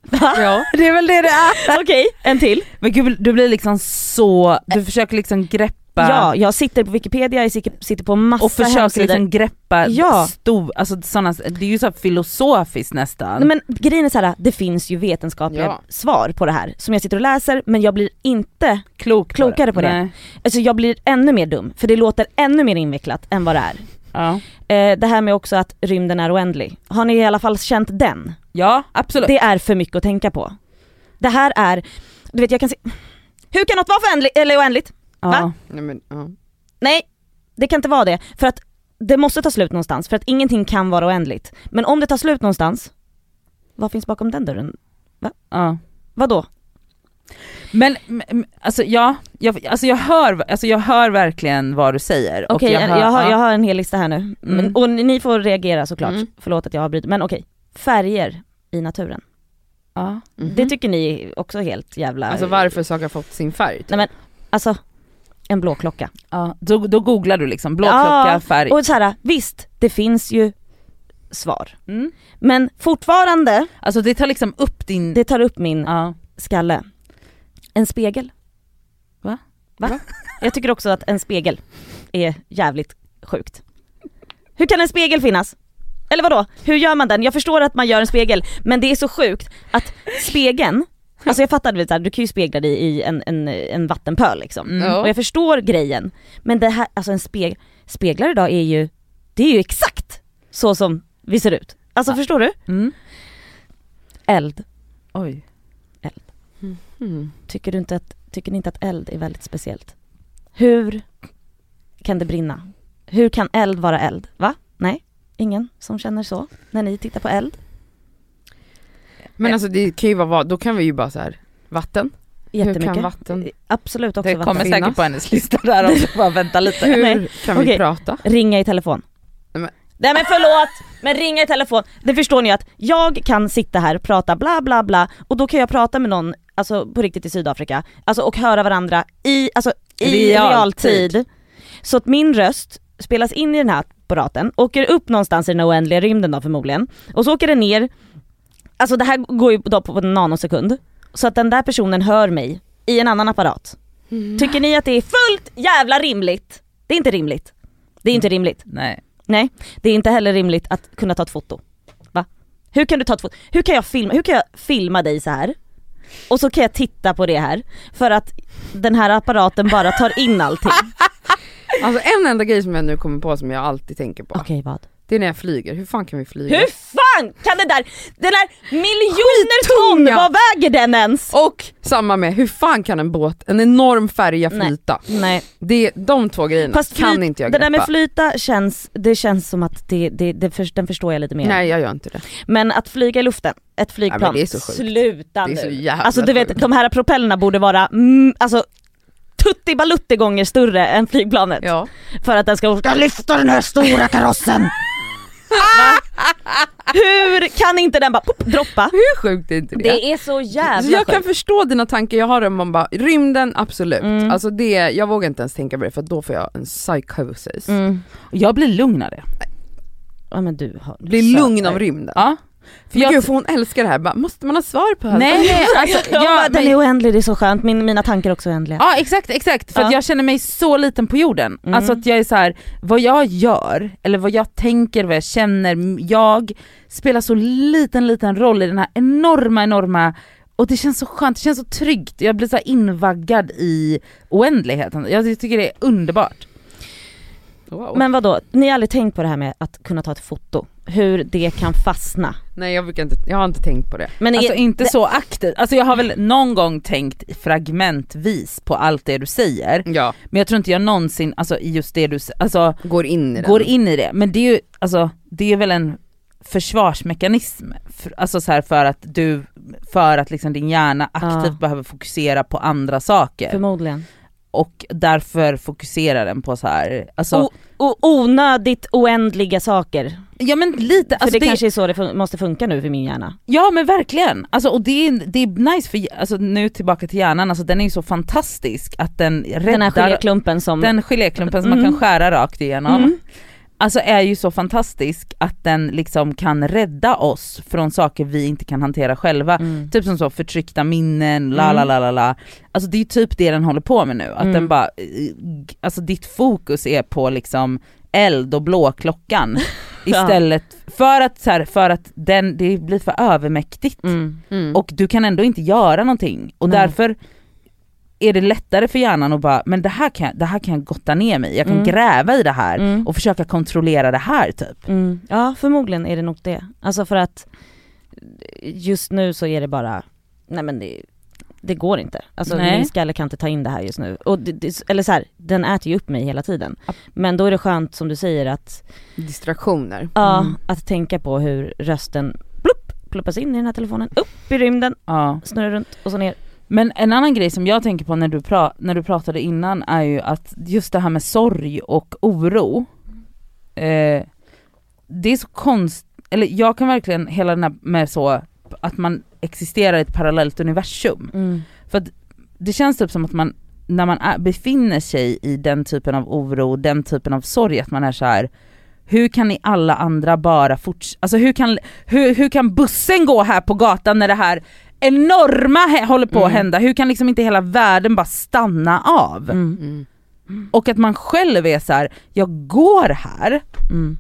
Va? Ja. Det är väl det det är. Okej, en till. Men gud du blir liksom så, du försöker liksom greppa Ja, jag sitter på Wikipedia, jag sitter på massa och försöker hemsidor. liksom greppa Ja. stor, alltså såna, det är ju så filosofiskt nästan. Nej, men grejen är så här, det finns ju vetenskapliga Ja. svar på det här som jag sitter och läser men jag blir inte, Klok på klokare på det. Nej. alltså jag blir ännu mer dum för det låter ännu mer invecklat än vad det är. Ja. Eh, det här med också att rymden är oändlig, har ni i alla fall känt den? ja, absolut. Det är för mycket att tänka på. Det här är, du vet jag kan se, hur kan något vara för eller oändligt? Ja. va? Nej, men, ja. Nej, det kan inte vara det. För att det måste ta slut någonstans, för att ingenting kan vara oändligt. Men om det tar slut någonstans, vad finns bakom den dörren? Ja. Vad då? Men m- alltså ja, jag, alltså, jag hör, alltså jag hör verkligen vad du säger. Okej, jag, hör- har, ja. jag har en hel lista här nu. Men, Mm. och ni får reagera såklart, Mm. förlåt att jag avbryter. Men okej, färger i naturen. Ja. Mhm. Det tycker ni är också helt jävla... Alltså varför saker har fått sin färg? typ. Nej men, alltså, en blå klocka. Ja, då, då googlar du liksom, blå Ja, klocka, färg. Och så här, visst, det finns ju svar. Mm. Men fortfarande, Alltså det tar liksom upp din... det tar upp min Ja. skalle. En spegel. Va? Va? Va? Jag tycker också att en spegel är jävligt sjukt. Hur kan en spegel finnas? Eller vadå? Hur gör man den? Jag förstår att man gör en spegel, men det är så sjukt att spegeln, alltså jag fattar, du, kan ju spegla dig i en, en, en vattenpöl liksom. Mm. Och jag förstår grejen, men det här, alltså en spegel, speglar idag är ju, det är ju exakt så som vi ser ut. Alltså Ja. förstår du? Mm. Eld. Oj. Mm. Tycker, du inte att, tycker ni inte att eld är väldigt speciellt? Hur kan det brinna? Hur kan eld vara eld? Va? Nej? Ingen som känner så när ni tittar på eld? Men alltså det kan ju vara då kan vi ju bara så här vatten. Jättemycket. Hur kan vatten, Absolut också Det vatten. kommer säkert på hennes lista där också, bara vänta lite. hur Nej. kan vi Okej. prata? Ringa i telefon. Nej, men- Nej men förlåt! Men ringa i telefon, det förstår ni att jag kan sitta här och prata bla bla bla och då kan jag prata med någon, alltså på riktigt i Sydafrika, alltså och höra varandra i, alltså i Realtid. realtid. Så att min röst spelas in i den här apparaten, åker upp någonstans i den oändliga rymden då förmodligen, och så åker den ner, alltså det här går ju då på en nanosekund, så att den där personen hör mig i en annan apparat. Tycker ni att det är fullt jävla rimligt? Det är inte rimligt. Det är inte rimligt. Nej. Nej, det är inte heller rimligt att kunna ta ett foto. Va? Hur kan du ta ett foto? Hur kan jag filma, hur kan jag filma dig så här? Och så kan jag titta på det här för att den här apparaten bara tar in allting. Alltså en enda grej som jag nu kommer på som jag alltid tänker på. Okej vad? Det är när jag flyger, hur fan kan vi flyga? Hur fan kan det där, den där miljoner ton, vad väger den ens? Och samma med, hur fan kan en båt, en enorm färja Nej. flyta? Nej, Det, de två grejerna fast kan flyt- inte jag det greppa. där med flyta känns, det känns som att det, det, det för, den förstår jag lite mer. Nej jag gör inte det. Men att flyga i luften, ett flygplan, det sjukt. sluta Det är så nu. jävla Alltså du vet, sjukt. de här propellerna borde vara, mm, alltså tutti balutti gånger större än flygplanet. Ja. För att den ska orka lyfta den här stora karossen. Hur kan inte den bara pop, droppa? Hur sjukt är inte det? Det är så jävla jag kan sjukt. förstå dina tankar, jag har dem man bara, rymden absolut. Mm. Alltså det, jag vågar inte ens tänka på det för då får jag en psychosis. Mm. Jag blir lugn av det. Ja men du har Bli söt lugn av rymden. Ja. För jag- gud för hon älskar det här, bara, måste man ha svar på allt? Nej, nej alltså, Ja, ja, den men, är oändlig, det är så skönt. Min, mina tankar är också oändliga. ja exakt, exakt. För att Ja. jag känner mig så liten på jorden. Mm. Alltså att jag är så här, vad jag gör, eller vad jag tänker, vad jag känner, jag spelar så liten liten roll i den här enorma enorma och det känns så skönt, det känns så tryggt, jag blir så här invaggad i oändligheten. Jag tycker det är underbart. Wow. Men vad då? ni har aldrig tänkt på det här med att kunna ta ett foto? Hur det kan fastna? Nej jag, brukar inte, jag har inte tänkt på det. Men Alltså är, inte så aktivt, alltså jag har väl någon gång tänkt fragmentvis på allt det du säger, Ja, men jag tror inte jag någonsin, alltså i just det du alltså går in i den. går in i det. Men det är ju, alltså det är väl en försvarsmekanism, för, alltså så här för att du, för att liksom din hjärna aktivt Ja. behöver fokusera på andra saker förmodligen. och därför fokuserar den på så här, alltså, O- o- onödigt oändliga saker. Ja men lite, För alltså det, kanske är så det fun- måste funka nu för min hjärna. Ja men verkligen, alltså, och det är, det är nice för, alltså nu tillbaka till hjärnan, alltså den är ju så fantastisk att den räddar Den här geléklumpen som... den geléklumpen som man Mm. kan skära rakt igenom. Mm. Alltså är ju så fantastisk att den liksom kan rädda oss från saker vi inte kan hantera själva. Mm. Typ som så förtryckta minnen, la la la la la. Alltså det är typ det den håller på med nu, att Mm. den bara, eh, alltså ditt fokus är på liksom eld och blåklockan istället för att, så här, för att den, det blir för övermäktigt Mm. Mm. och du kan ändå inte göra någonting och Nej. därför är det lättare för hjärnan att bara, men det här kan, jag- det här kan jag gotta ner mig jag kan Mm. gräva i det här Mm. och försöka kontrollera det här typ. Mm. Ja förmodligen är det nog det. Alltså för att just nu så är det bara, nej men det, det går inte. Alltså Nej. min skalle kan inte ta in det här just nu. Och det, det, eller så här, den äter ju upp mig hela tiden. Men då är det skönt som du säger att, Distraktioner. ja, Mm. att tänka på hur rösten plupp, pluppas in i den här telefonen, upp i rymden, Ja. snurrar runt och så ner. Men en annan grej som jag tänker på när du, pra- när du pratade innan är ju att just det här med sorg och oro, eh, det är så konst, eller jag kan verkligen hela den här med så, att man existerar i ett parallellt universum. För att det känns typ som att man, när man är, befinner sig i den typen av oro, den typen av sorg, att man är så här. hur kan ni alla andra bara fortsätta, alltså hur kan, hur, hur kan bussen gå här på gatan när det här enorma håller på att Mm. hända, hur kan liksom inte hela världen bara stanna av? Mm. Mm. Och att man själv är så här: jag går här, Mm.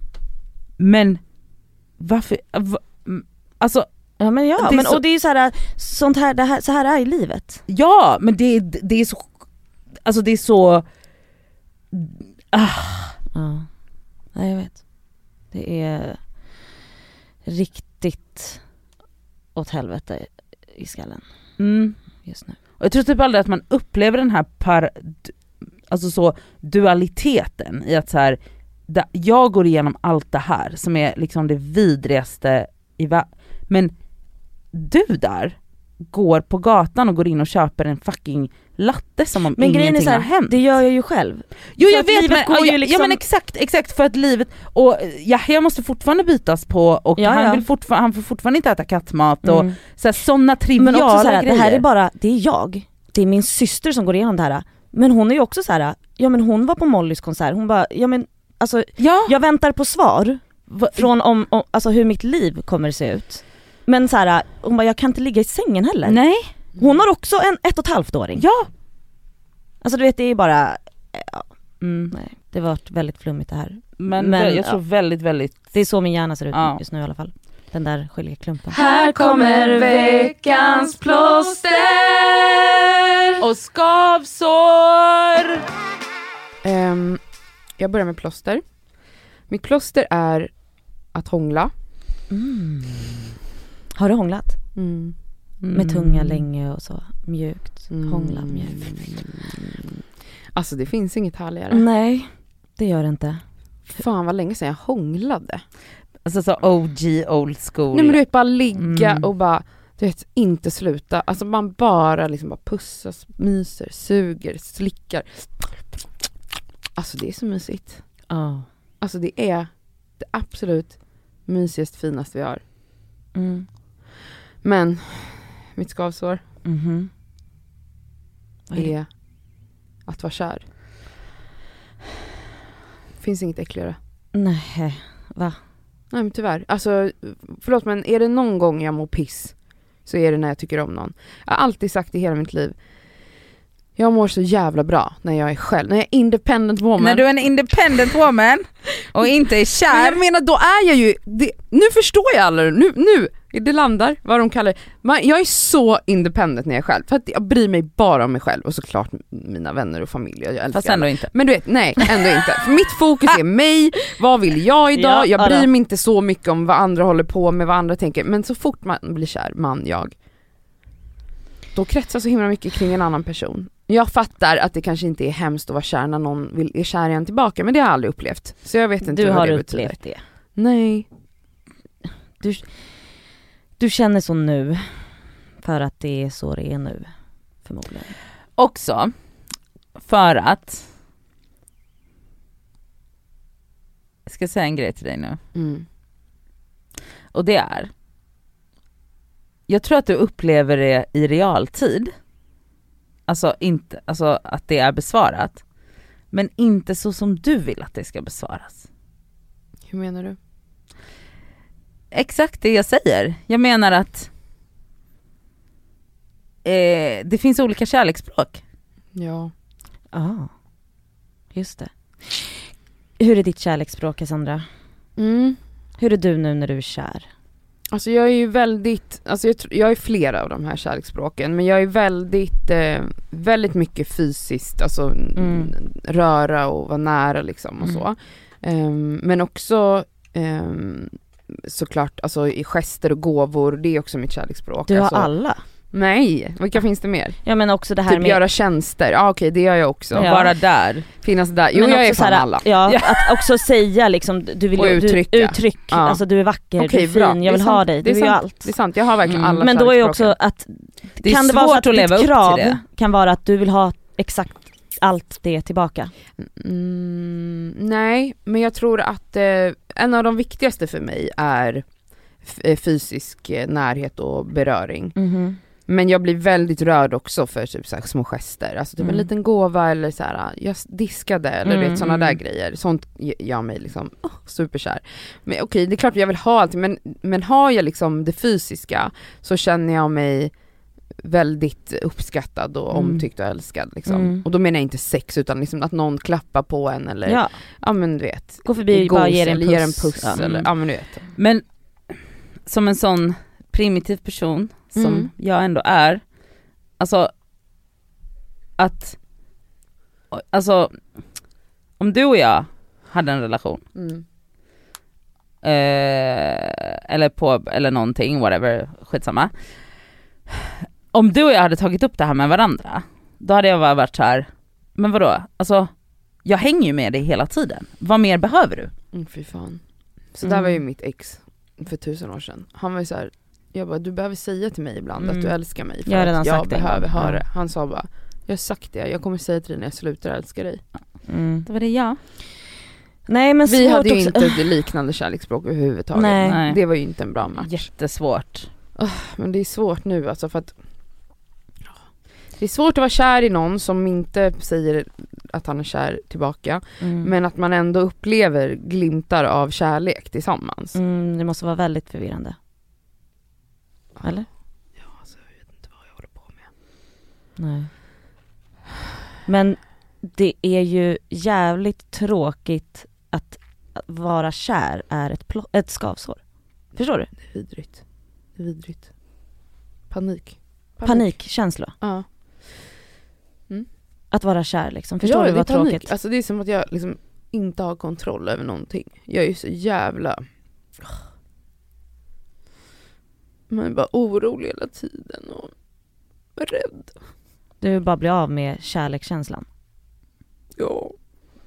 men varför, va, mm, alltså Ja men ja, Det men, så- och det är ju så här, sånt här, här, så här är i livet. ja men det, det är så, alltså det är så, ah, Ja, nej jag vet. Det är riktigt åt helvete i skallen mm. just nu. Och jag tror typ aldrig att man upplever den här par, alltså så dualiteten i att så här, jag går igenom allt det här som är liksom det vidrigaste i världen, men du där går på gatan och går in och köper en fucking latte som om Men ingenting så har här, hänt. det gör jag ju själv. Jo för jag vet men, ja, ju liksom- ja men exakt, exakt för att livet, och ja, jag måste fortfarande bytas på och Ja, han, vill fortfar- han får fortfarande inte äta kattmat och Mm. så såna triviala Men också så här, grejer. det här är bara, det är jag, det är min syster som går igenom det här. Men hon är ju också så här, ja men hon var på Mollys konsert, hon bara, ja men alltså ja, jag väntar på svar va- från om, om alltså hur mitt liv kommer se ut. Men så här, hon bara, jag kan inte ligga i sängen heller. nej, Hon har också en ett och ett halvt åring. ja. Alltså du vet det är bara, Mm. nej. Det har varit väldigt flummigt det här. Men, Men, jag tror väldigt, väldigt... Det är så min hjärna ser ut Ja. just nu i alla fall. Den där gelé-klumpen. Här kommer veckans plåster och skavsår! Ehm, jag börjar med plåster. Mitt plåster är att hångla. Mm. Har du hånglat? Mm. Med tunga länge och så mjukt. Hångla mjukt. Alltså det finns inget härligare. Nej, det gör det inte. Fan vad länge sedan jag hånglade. Alltså så OG old school. Nej men du vet bara ligga Mm. och bara, du vet inte sluta. Alltså man bara liksom bara pussas, myser, suger, slickar. Alltså det är så mysigt. Ja. Alltså det är det absolut mysigast finaste vi har. Mm. Men mitt skavsår Mhm. Vad är är att vara kär. Finns inget äckligare. Nej, va? Nej men tyvärr. Alltså förlåt men är det någon gång jag mår piss så är det när jag tycker om någon. Jag har alltid sagt i hela mitt liv. Jag mår så jävla bra när jag är själv, när jag är independent woman. När du är en independent woman och inte är Men kär. jag menar då är jag ju, det, nu förstår jag alla, nu, nu, det landar, vad de kallar det. Jag är så independent när jag är själv, för att jag bryr mig bara om mig själv och såklart mina vänner och familj, jag Fast alla. ändå inte. Men du vet, nej ändå inte. För mitt fokus är mig, vad vill jag idag? Ja, jag ja bryr mig inte så mycket om vad andra håller på med, vad andra tänker. Men så fort man blir kär, man, jag, då kretsar så himla mycket kring en annan person. Jag fattar att det kanske inte är hemskt att vara kär när någon vill, är kär i en tillbaka, men det har jag aldrig upplevt. Så jag vet inte Du vad har det betyder. upplevt det. Nej. Du, du känner så nu för att det är så det är nu. Förmodligen. Också för att jag ska säga en grej till dig nu. Mm. Och det är, jag tror att du upplever det i realtid, alltså, inte, alltså att det är besvarat, men inte så som du vill att det ska besvaras. Hur menar du? Exakt det jag säger. Jag menar att eh, det finns olika kärleksspråk. Ja. Ja, just det. Hur är ditt kärleksspråk Cassandra? Mm. Hur är du nu när du är kär? Alltså jag är ju väldigt, alltså jag, jag är flera av de här kärleksspråken men jag är väldigt, eh, väldigt mycket fysiskt, alltså Mm. röra och vara nära liksom och Mm. så. Ehm, men också ehm, såklart, alltså i gester och gåvor, det är också mitt kärleksspråk. Du har alltså, alla. Nej, vilka finns det mer? Ja men också det här Typ med... göra tjänster, ja okej det gör jag också. Ja. Bara där. Finnas där, jo men jag också är fan här, alla. Ja, att också säga liksom, du vill Och uttrycka. Du, uttryck, Ja. alltså du är vacker, du Okej, är bra. fin, Det jag är vill ha dig, Det du är är ju allt. Det är sant, jag har verkligen Mm. alla Men då är ju också att, Det är kan det vara så svårt att att leva ditt upp krav till det. kan vara att du vill ha exakt allt det tillbaka? Mm, nej, men jag tror att eh, en av de viktigaste för mig är eh, fysisk eh, närhet och beröring. Mhm. Men jag blir väldigt rörd också för typ så här små gester, alltså typ Mm. en liten gåva eller så här, jag s- diskade eller Mm, vet sådana mm. där grejer. Sånt gör mig liksom oh, superkär. Men okej, det är klart jag vill ha allting men, men har jag liksom det fysiska så känner jag mig väldigt uppskattad och Mm. omtyckt och älskad liksom. Mm. Och då menar jag inte sex utan liksom att någon klappar på en eller ja, Ja, men du vet. gå förbi och bara ge dig en eller puss. ger en puss Ja. eller, Mm. ja men du vet. Men som en sån primitiv person som Mm. jag ändå är, alltså att, alltså om du och jag hade en relation, Mm. eh, eller på, eller någonting, whatever, skitsamma. Om du och jag hade tagit upp det här med varandra, då hade jag bara varit så här, men vadå, alltså jag hänger ju med dig hela tiden, vad mer behöver du? Mm, fy fan. Så Mm. där var ju mitt ex för tusen år sedan. Han var ju så här, jag bara du behöver säga till mig ibland Mm. att du älskar mig för Jag har redan att jag sagt det behöver gång. höra Ja. det. Han sa bara, jag har sagt det, jag kommer säga till dig när jag slutar älska dig. Mm. Det var det jag. Nej men Vi hade ju också. inte liknande kärleksspråk överhuvudtaget. Nej. Nej. Det var ju inte en bra match. Jättesvårt. Men det är svårt nu alltså för att det är svårt att vara kär i någon som inte säger att han är kär tillbaka Mm. men att man ändå upplever glimtar av kärlek tillsammans. Mm, det måste vara väldigt förvirrande. Eller? Ja, alltså, jag vet inte vad jag håller på med. Nej. Men det är ju jävligt tråkigt att vara kär är ett, ett skavsår. Förstår du? Det är vidrigt. Det är vidrigt. Panik. Panikkänsla. Ja. Att vara kär liksom. Förstår ja, du vad panik. tråkigt? Alltså det är som att jag liksom inte har kontroll över någonting. Jag är ju så jävla... Man är bara orolig hela tiden och rädd. Du vill bara bli av med kärlekskänslan. Ja.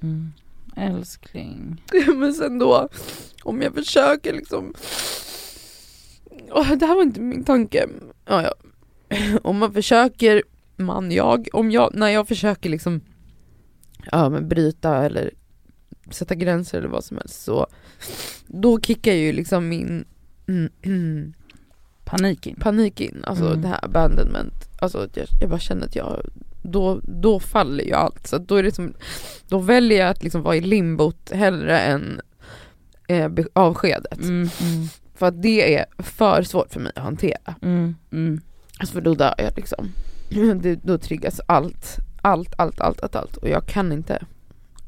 Mm. Älskling. Men sen då, om jag försöker liksom... Åh, det här var inte min tanke. Ja, ja. Om man försöker, man, jag, om jag, när jag försöker liksom ja, men bryta eller sätta gränser eller vad som helst så då kickar ju liksom min mm, mm, Panik in. panik in, alltså Mm. det här abandonment. Alltså jag, jag bara känner att jag, då, då faller ju allt. Så då är det som, då väljer jag att liksom vara i limbot hellre än eh, avskedet. Mm. Mm. För att det är för svårt för mig att hantera. Mm. Mm. Alltså för då dör jag liksom. Det, då triggas allt, allt, allt, allt, allt, allt. Och jag kan inte,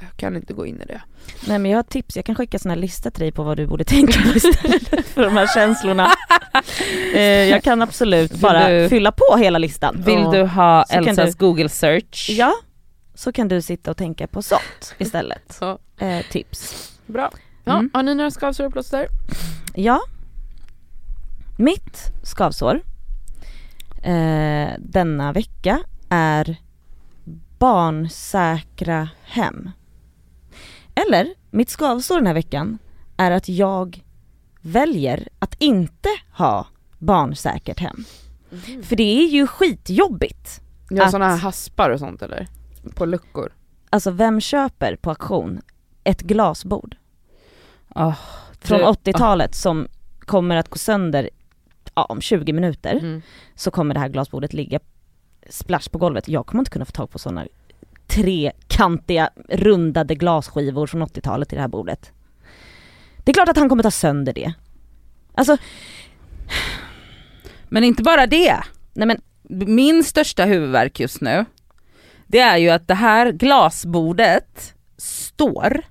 jag kan inte gå in i det. Nej men jag har tips, jag kan skicka såna här listor till dig på vad du borde tänka på istället för de här känslorna. eh, jag kan absolut Vill bara du- fylla på hela listan. Vill du ha Så Elsas google search? Ja, så kan du sitta och tänka på sånt istället. Ja. Eh, tips. Bra. Ja, Mm. Har ni några skavsår och plåster? Ja, mitt skavsår eh, denna vecka är barnsäkra hem. Eller, mitt skavsår den här veckan är att jag väljer att inte ha barnsäkert hem. För det är ju skitjobbigt. Ja, Att- sådana här haspar och sånt eller? På luckor? Alltså vem köper på auktion ett glasbord Ah, från du- 80-talet som kommer att gå sönder ja, om 20 minuter Mm. så kommer det här glasbordet ligga splash på golvet. Jag kommer inte kunna få tag på sådana trekantiga rundade glasskivor från 80-talet till det här bordet. Det är klart att han kommer ta sönder det. Alltså, Men inte bara det. nej men Min största huvudvärk just nu, det är ju att det här glasbordet står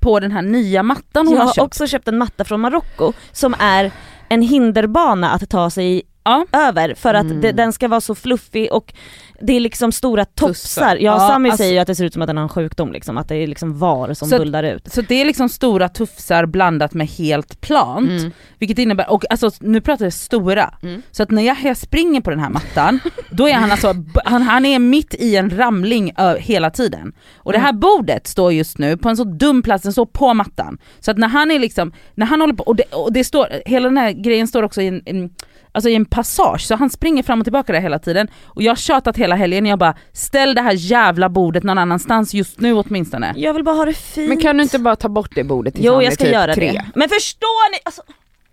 på den här nya mattan hon jag har har köpt. också köpt en matta från Marocko som är en hinderbana att ta sig Ja. över för att Mm. det, den ska vara så fluffig och det är liksom stora tofsar. Tussar. Ja, Ja, Sami alltså- säger ju att det ser ut som att den har en sjukdom liksom, att det är liksom var som Så- bullar ut. Så det är liksom stora tufsar blandat med helt plant. Mm. Vilket innebär, och alltså nu pratar jag stora. Mm. Så att när jag, springer på den här mattan, då är han alltså, han, han är mitt i en ramling hela tiden. Och det här bordet står just nu på en så dum plats, den står på mattan. Så att när han är liksom, när han håller på, och det, och det står, hela den här grejen står också i en, en Alltså i en passage, så han springer fram och tillbaka där hela tiden. Och jag har tjatat hela helgen, jag bara ställ det här jävla bordet någon annanstans just nu åtminstone. Jag vill bara ha det fint. Men kan du inte bara ta bort det bordet tills Jo han jag är ska typ göra tre? det. Men förstår ni? Alltså,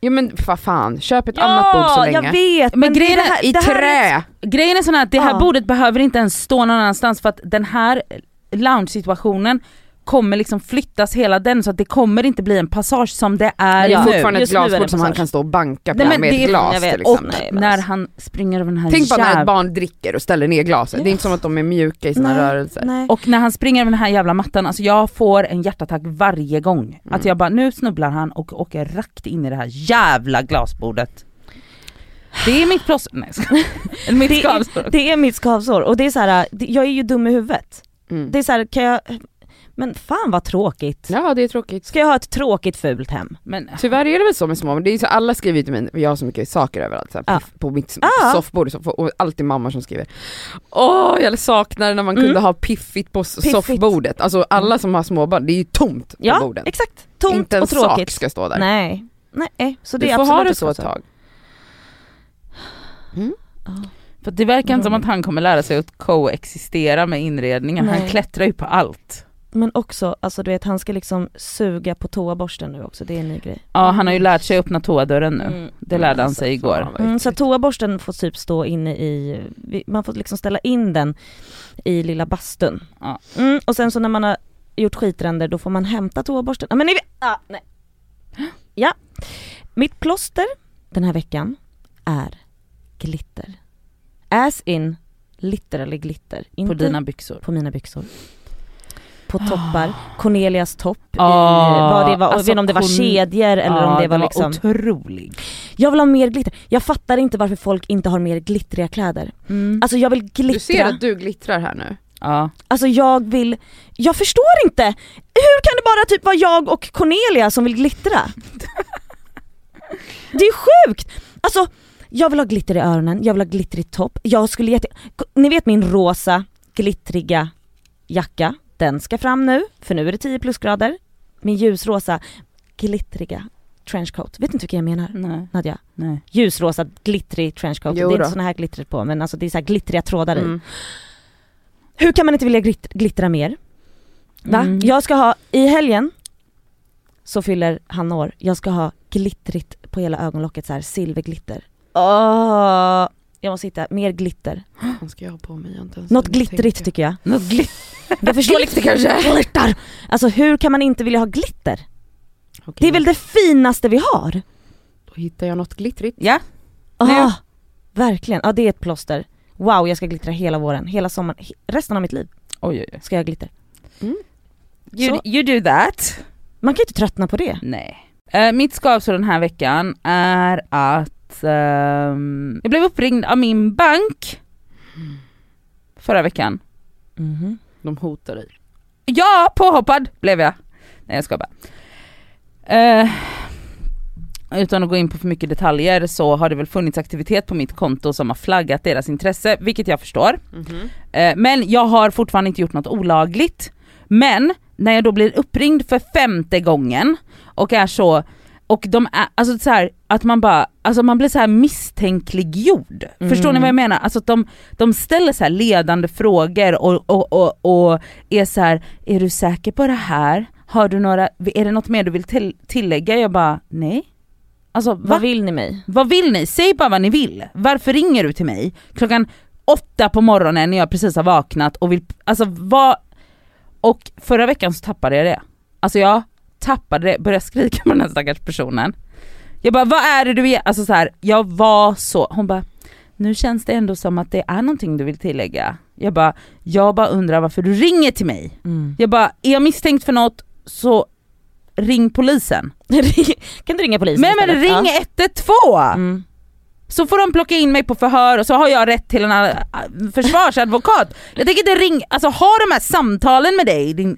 Jo men vad fan, köp ett annat bord så ja, länge. jag vet. Men Men, grejen det är- här, I det här är- trä! Grejen är sån här att det här Ja. bordet behöver inte ens stå någon annanstans för att den här lounge-situationen kommer liksom flyttas hela den så att det kommer inte bli en passage som det är Det är Ja, nu. fortfarande ett nu glasbord som han kan stå och banka på Nej, med ett glas vet. till Och. Nej, när han springer över den här Tänk bara när ett barn dricker och ställer ner glaset, det är inte som att de är mjuka i sina Nej, rörelser. Nej. Och när han springer över den här jävla mattan, alltså jag får en hjärtattack varje gång. Mm. Att jag bara, nu snubblar han och åker rakt in i det här jävla glasbordet. Det är mitt plåster, nej mitt Det är-. Det är mitt skavsår och det är så här, jag är ju dum i huvudet. Mm. Det är så här, kan jag, men fan vad tråkigt. Ja det är tråkigt. Ska jag ha ett tråkigt fult hem? Men Tyvärr är det väl så med små, men det är så alla skriver ju till mig, jag har så mycket saker överallt, så här, Ja. på, på mitt Ja. soffbord så och alltid mamma som skriver Åh jag saknar när man kunde Mm. ha piffigt på Piffigt. soffbordet, alltså alla som har småbarn, det är ju tomt på Ja, borden. exakt. Tomt Inte en och tråkigt. sak ska stå där. Nej, nej. Så det du är får ha det så ett tag. för det verkar inte som att han kommer lära sig att coexistera med inredningen, han Nej. klättrar ju på allt. Men också, alltså du vet han ska liksom suga på toaborsten nu också, det är en ny grej. Ja han har ju lärt sig öppna toadörren nu, Mm. det lärde han Alltså, sig igår. fan vad Mm, så toaborsten får typ stå inne i, man får liksom ställa in den i lilla bastun. Ja. Mm, och sen så när man har gjort skitränder då får man hämta toaborsten. Ja men ni vet, ah, nej. Ja. Mitt plåster den här veckan är glitter. As in literally glitter. Inte På dina byxor. på mina byxor. På toppar, Cornelias topp Ah, vad det var, jag alltså vet inte om det var kedjor eller Ja, om det var liksom otrolig. Jag vill ha mer glitter, jag fattar inte varför folk inte har mer glittriga kläder. Mm. Alltså jag vill Du glittra, ser att du glittrar här nu. Ja. alltså jag vill, jag förstår inte! Hur kan det bara typ vara jag och Cornelia som vill glittra? Det är sjukt! Alltså jag vill ha glitter i öronen, jag vill ha glitter i topp, jag skulle jätte... Ni vet min rosa glittriga jacka, den ska fram nu, för nu är det 10 plusgrader. Min ljusrosa glittriga trenchcoat, vet inte vilken jag menar Nej, Nadja? nej. Ljusrosa glittrig trenchcoat, Jo det är inte då. såna här glittret på men alltså det är så här glittriga trådar i. Mm. Hur kan man inte vilja glitt- glittra mer? Va? Mm. Jag ska ha, i helgen så fyller han år, jag ska ha glittrigt på hela ögonlocket så här silverglitter. Åh, jag måste hitta mer glitter. Vad ska jag ha på mig? Jag Något glittrigt tycker jag. Något glitter. Jag förstår Glitter kanske? Glittar! Alltså hur kan man inte vilja ha glitter? Okej, Det är väl det finaste vi har? Då hittar jag något glittrigt. Ja. Ah, verkligen, ja det är ett plåster. Wow jag ska glittra hela våren, hela sommaren, resten av mitt liv Oj, oj, oj. ska jag glitter. You, Så. you do that. Man kan ju inte tröttna på det. Nej. Eh, mitt skavsår den här veckan är att ehm, jag blev uppringd av min bank förra veckan. Mhm. De hotar dig. Ja, påhoppad blev jag. Nej jag ska bara. Eh, utan att gå in på för mycket detaljer så har det väl funnits aktivitet på mitt konto som har flaggat deras intresse, vilket jag förstår. Mhm. Eh, men jag har fortfarande inte gjort något olagligt. Men när jag då blir uppringd för femte gången och är så, och de är, alltså så här, att man bara, alltså man blir så här misstänkliggjord. Mm. Förstår ni vad jag menar? Alltså att de, de ställer så här ledande frågor och, och, och, och är så här, är du säker på det här? Har du några, är det något mer du vill till, tillägga? Jag bara, nej. Alltså va? Vad vill ni mig? Vad vill ni? Säg bara vad ni vill. Varför ringer du till mig klockan åtta på morgonen när jag precis har vaknat och vill, alltså vad... Och förra veckan så tappade jag det. Alltså jag tappade det, började skrika på den här stackars personen. Jag bara, vad är det du är? Alltså så här, jag var så, hon bara, nu känns det ändå som att det är någonting du vill tillägga. Jag bara, jag bara undrar varför du ringer till mig. Mm. Jag bara, är jag misstänkt för något så ring polisen. kan du ringa polisen Men, men ring Ja. 112! Mm. Så får de plocka in mig på förhör och så har jag rätt till en äh, försvarsadvokat. Jag tänker inte ringa, alltså ha de här samtalen med dig din...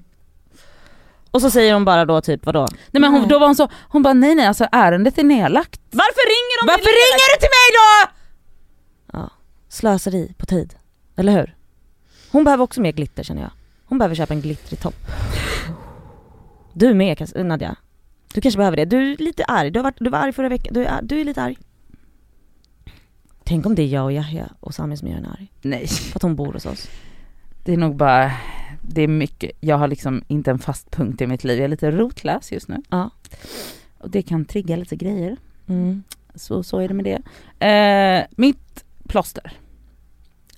Och så säger hon bara då typ vadå? Nej men hon, Nej. då var hon så, hon bara nej nej alltså ärendet är nedlagt. Varför ringer de Varför ringer du till mig då? Ja, slöseri på tid. Eller hur? Hon behöver också mer glitter känner jag. Hon behöver köpa en glittrig topp. Du med Nadja. Du kanske behöver det. Du är lite arg. Du, har varit, du var arg förra veckan. Du är, du är lite arg. Tänk om det är jag och Yahya och Sami som gör henne arg. Nej, För att hon bor hos oss. Det är nog bara, det är mycket, jag har liksom inte en fast punkt i mitt liv, jag är lite rotlös just nu. Ja. Och det kan trigga lite grejer. Mm. Så, så är det med det. Eh, mitt plåster,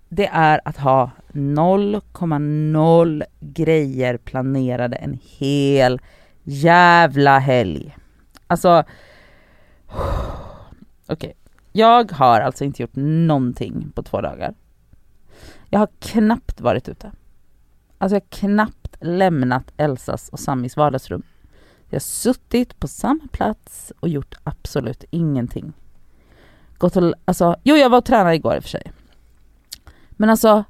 det är att ha 0,0 grejer planerade en hel jävla helg. Alltså, okej. Jag har alltså inte gjort någonting på två dagar. Jag har knappt varit ute. Alltså jag har knappt lämnat Elsas och Samis vardagsrum. Jag har suttit på samma plats och gjort absolut ingenting. Gått och, alltså, jo jag var och tränade igår i och för sig. Men alltså,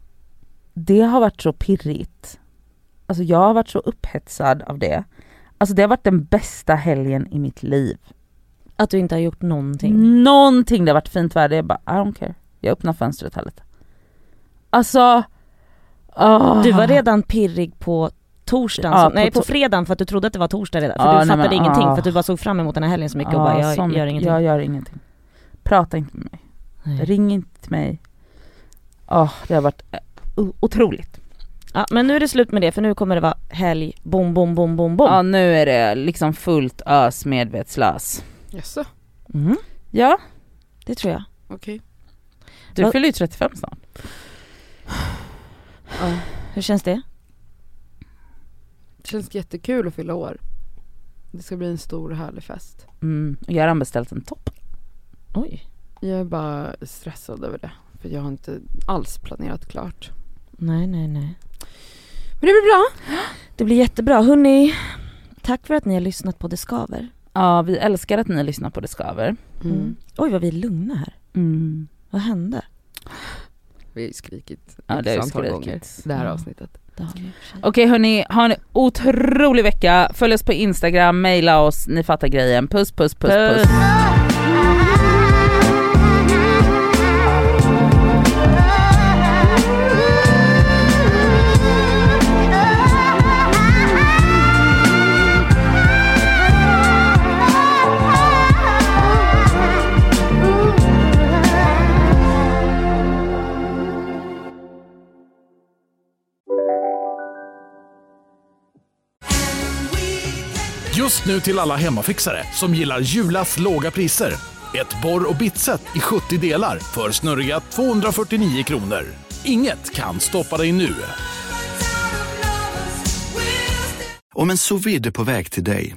det har varit så pirrigt. Alltså jag har varit så upphetsad av det. Alltså det har varit den bästa helgen i mitt liv. Att du inte har gjort någonting. Någonting, det har varit fint väder, jag bara I don't care. Jag öppnar fönstret här lite. Alltså, åh. Du var redan pirrig på torsdagen, Ja, så, på nej på fredagen för att du trodde att det var torsdag redan. För Ja, du nej, fattade men, ingenting ah. för att du bara såg fram emot den här helgen så mycket och bara jag som- gör ingenting. Jag gör ingenting. Prata inte med mig. Nej. Ring inte till mig. Åh, det har varit eh, otroligt. Ja men nu är det slut med det för nu kommer det vara helg, bom bom bom bom bom. Ja nu är det liksom fullt ös medvetslös. Jaså? Mm, Ja, det tror jag. Okej. du Vad- fyller ju 35 snart. Ja. Hur känns det? Det känns jättekul att fylla år. Det ska bli en stor härlig fest. Mm. och Jag har beställt en topp. Oj. Jag är bara stressad över det. För jag har inte alls planerat klart. Nej nej nej. Men det blir bra. Det blir jättebra. Hörni, tack för att ni har lyssnat på Det Skaver. Ja vi älskar att ni lyssnar på Det Skaver. Mm. Oj vad vi är lugna här. Mm. Vad hände? Vi har ju skrikit Ja, det har gånger det här Ja. avsnittet. För sig. Okej hörni, ha en otrolig vecka. Följ oss på Instagram, mejla oss, ni fattar grejen. Puss puss puss puss. Puss. Just nu till alla hemmafixare som gillar Julas låga priser. Ett borr och bitset i 70 delar för snurriga 249 kronor. Inget kan stoppa dig nu. Om en sous på väg till dig